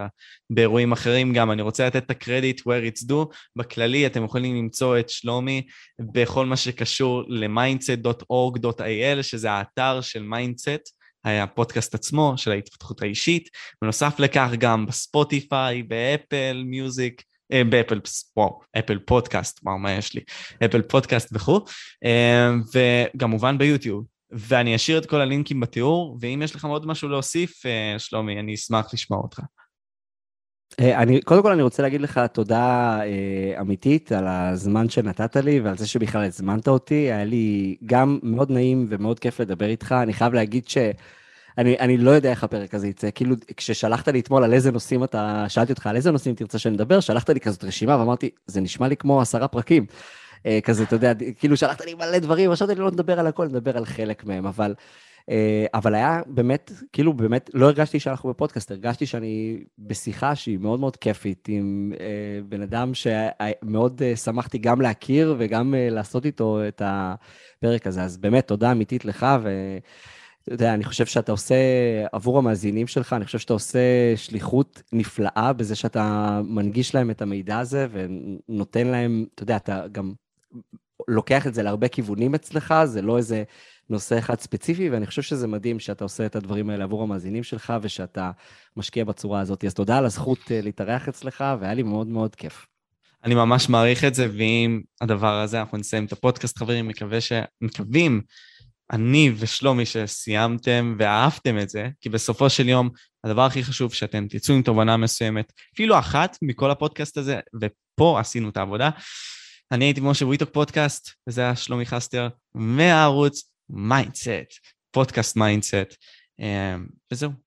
באירועים אחרים גם. אני רוצה לתת את הקרדיט where it's due. בכללי אתם יכולים למצוא את שלומי בכל מה שקשור ל-mindset.org.il, שזה האתר של מיינדסט. הפודקאסט עצמו של ההתפתחות האישית. בנוסף לכך גם ב-Spotify, ב-Apple Music, אה, ב-Apple, וואו, Apple פודקאסט, וואו, מה יש לי? Apple פודקאסט וכו', אה, וכמובן ביוטיוב. ואני אשאיר את כל הלינקים בתיאור, ואם יש לך עוד משהו להוסיף, אה, שלומי, אני אשמח לשמוע אותך. אה, אני, קודם כל אני רוצה להגיד לך תודה אה, אמיתית על הזמן שנתת לי ועל זה שבכלל הזמנת אותי, היה לי גם מאוד נעים ומאוד כיף לדבר איתך, אני חייב להגיד ש... אני, אני לא יודע איך הפרק הזה יצא, כאילו כששלחת לי אתמול על איזה נושאים אתה, שאלתי אותך על איזה נושאים תרצה שנדבר, שלחת לי כזאת רשימה ואמרתי, זה נשמע לי כמו עשרה פרקים. אה, כזה, אתה יודע, כאילו שלחת לי מלא דברים, חשבתי לי לא נדבר על הכל, נדבר על חלק מהם, אבל אה, אבל היה באמת, כאילו באמת, לא הרגשתי שאנחנו בפודקאסט, הרגשתי שאני בשיחה שהיא מאוד מאוד כיפית עם אה, בן אדם שמאוד שמחתי גם להכיר וגם לעשות איתו את הפרק הזה. אז באמת, תודה אמיתית לך, ואתה יודע, אני חושב שאתה עושה, עבור המאזינים שלך, אני חושב שאתה עושה שליחות נפלאה בזה שאתה מנגיש להם את המידע הזה ונותן להם, אתה יודע, אתה גם לוקח את זה להרבה כיוונים אצלך, זה לא איזה נושא אחד ספציפי, ואני חושב שזה מדהים שאתה עושה את הדברים האלה עבור המאזינים שלך, ושאתה משקיע בצורה הזאת. אז תודה על הזכות אה, להתארח אצלך, והיה לי מאוד מאוד כיף. אני ממש מעריך את זה, ועם הדבר הזה אנחנו נסיים את הפודקאסט, חברים. מקווה ש... מקווים, אני ושלומי, שסיימתם ואהבתם את זה, כי בסופו של יום, הדבר הכי חשוב שאתם תצאו עם תובנה מסוימת, אפילו אחת מכל הפודקאסט הזה, ופה עשינו את העבודה. אני הייתי משה וויטוק פודקאסט, וזה היה שלומי חסטר, מהערוץ מיינדסט, פודקאסט מיינדסט, וזהו.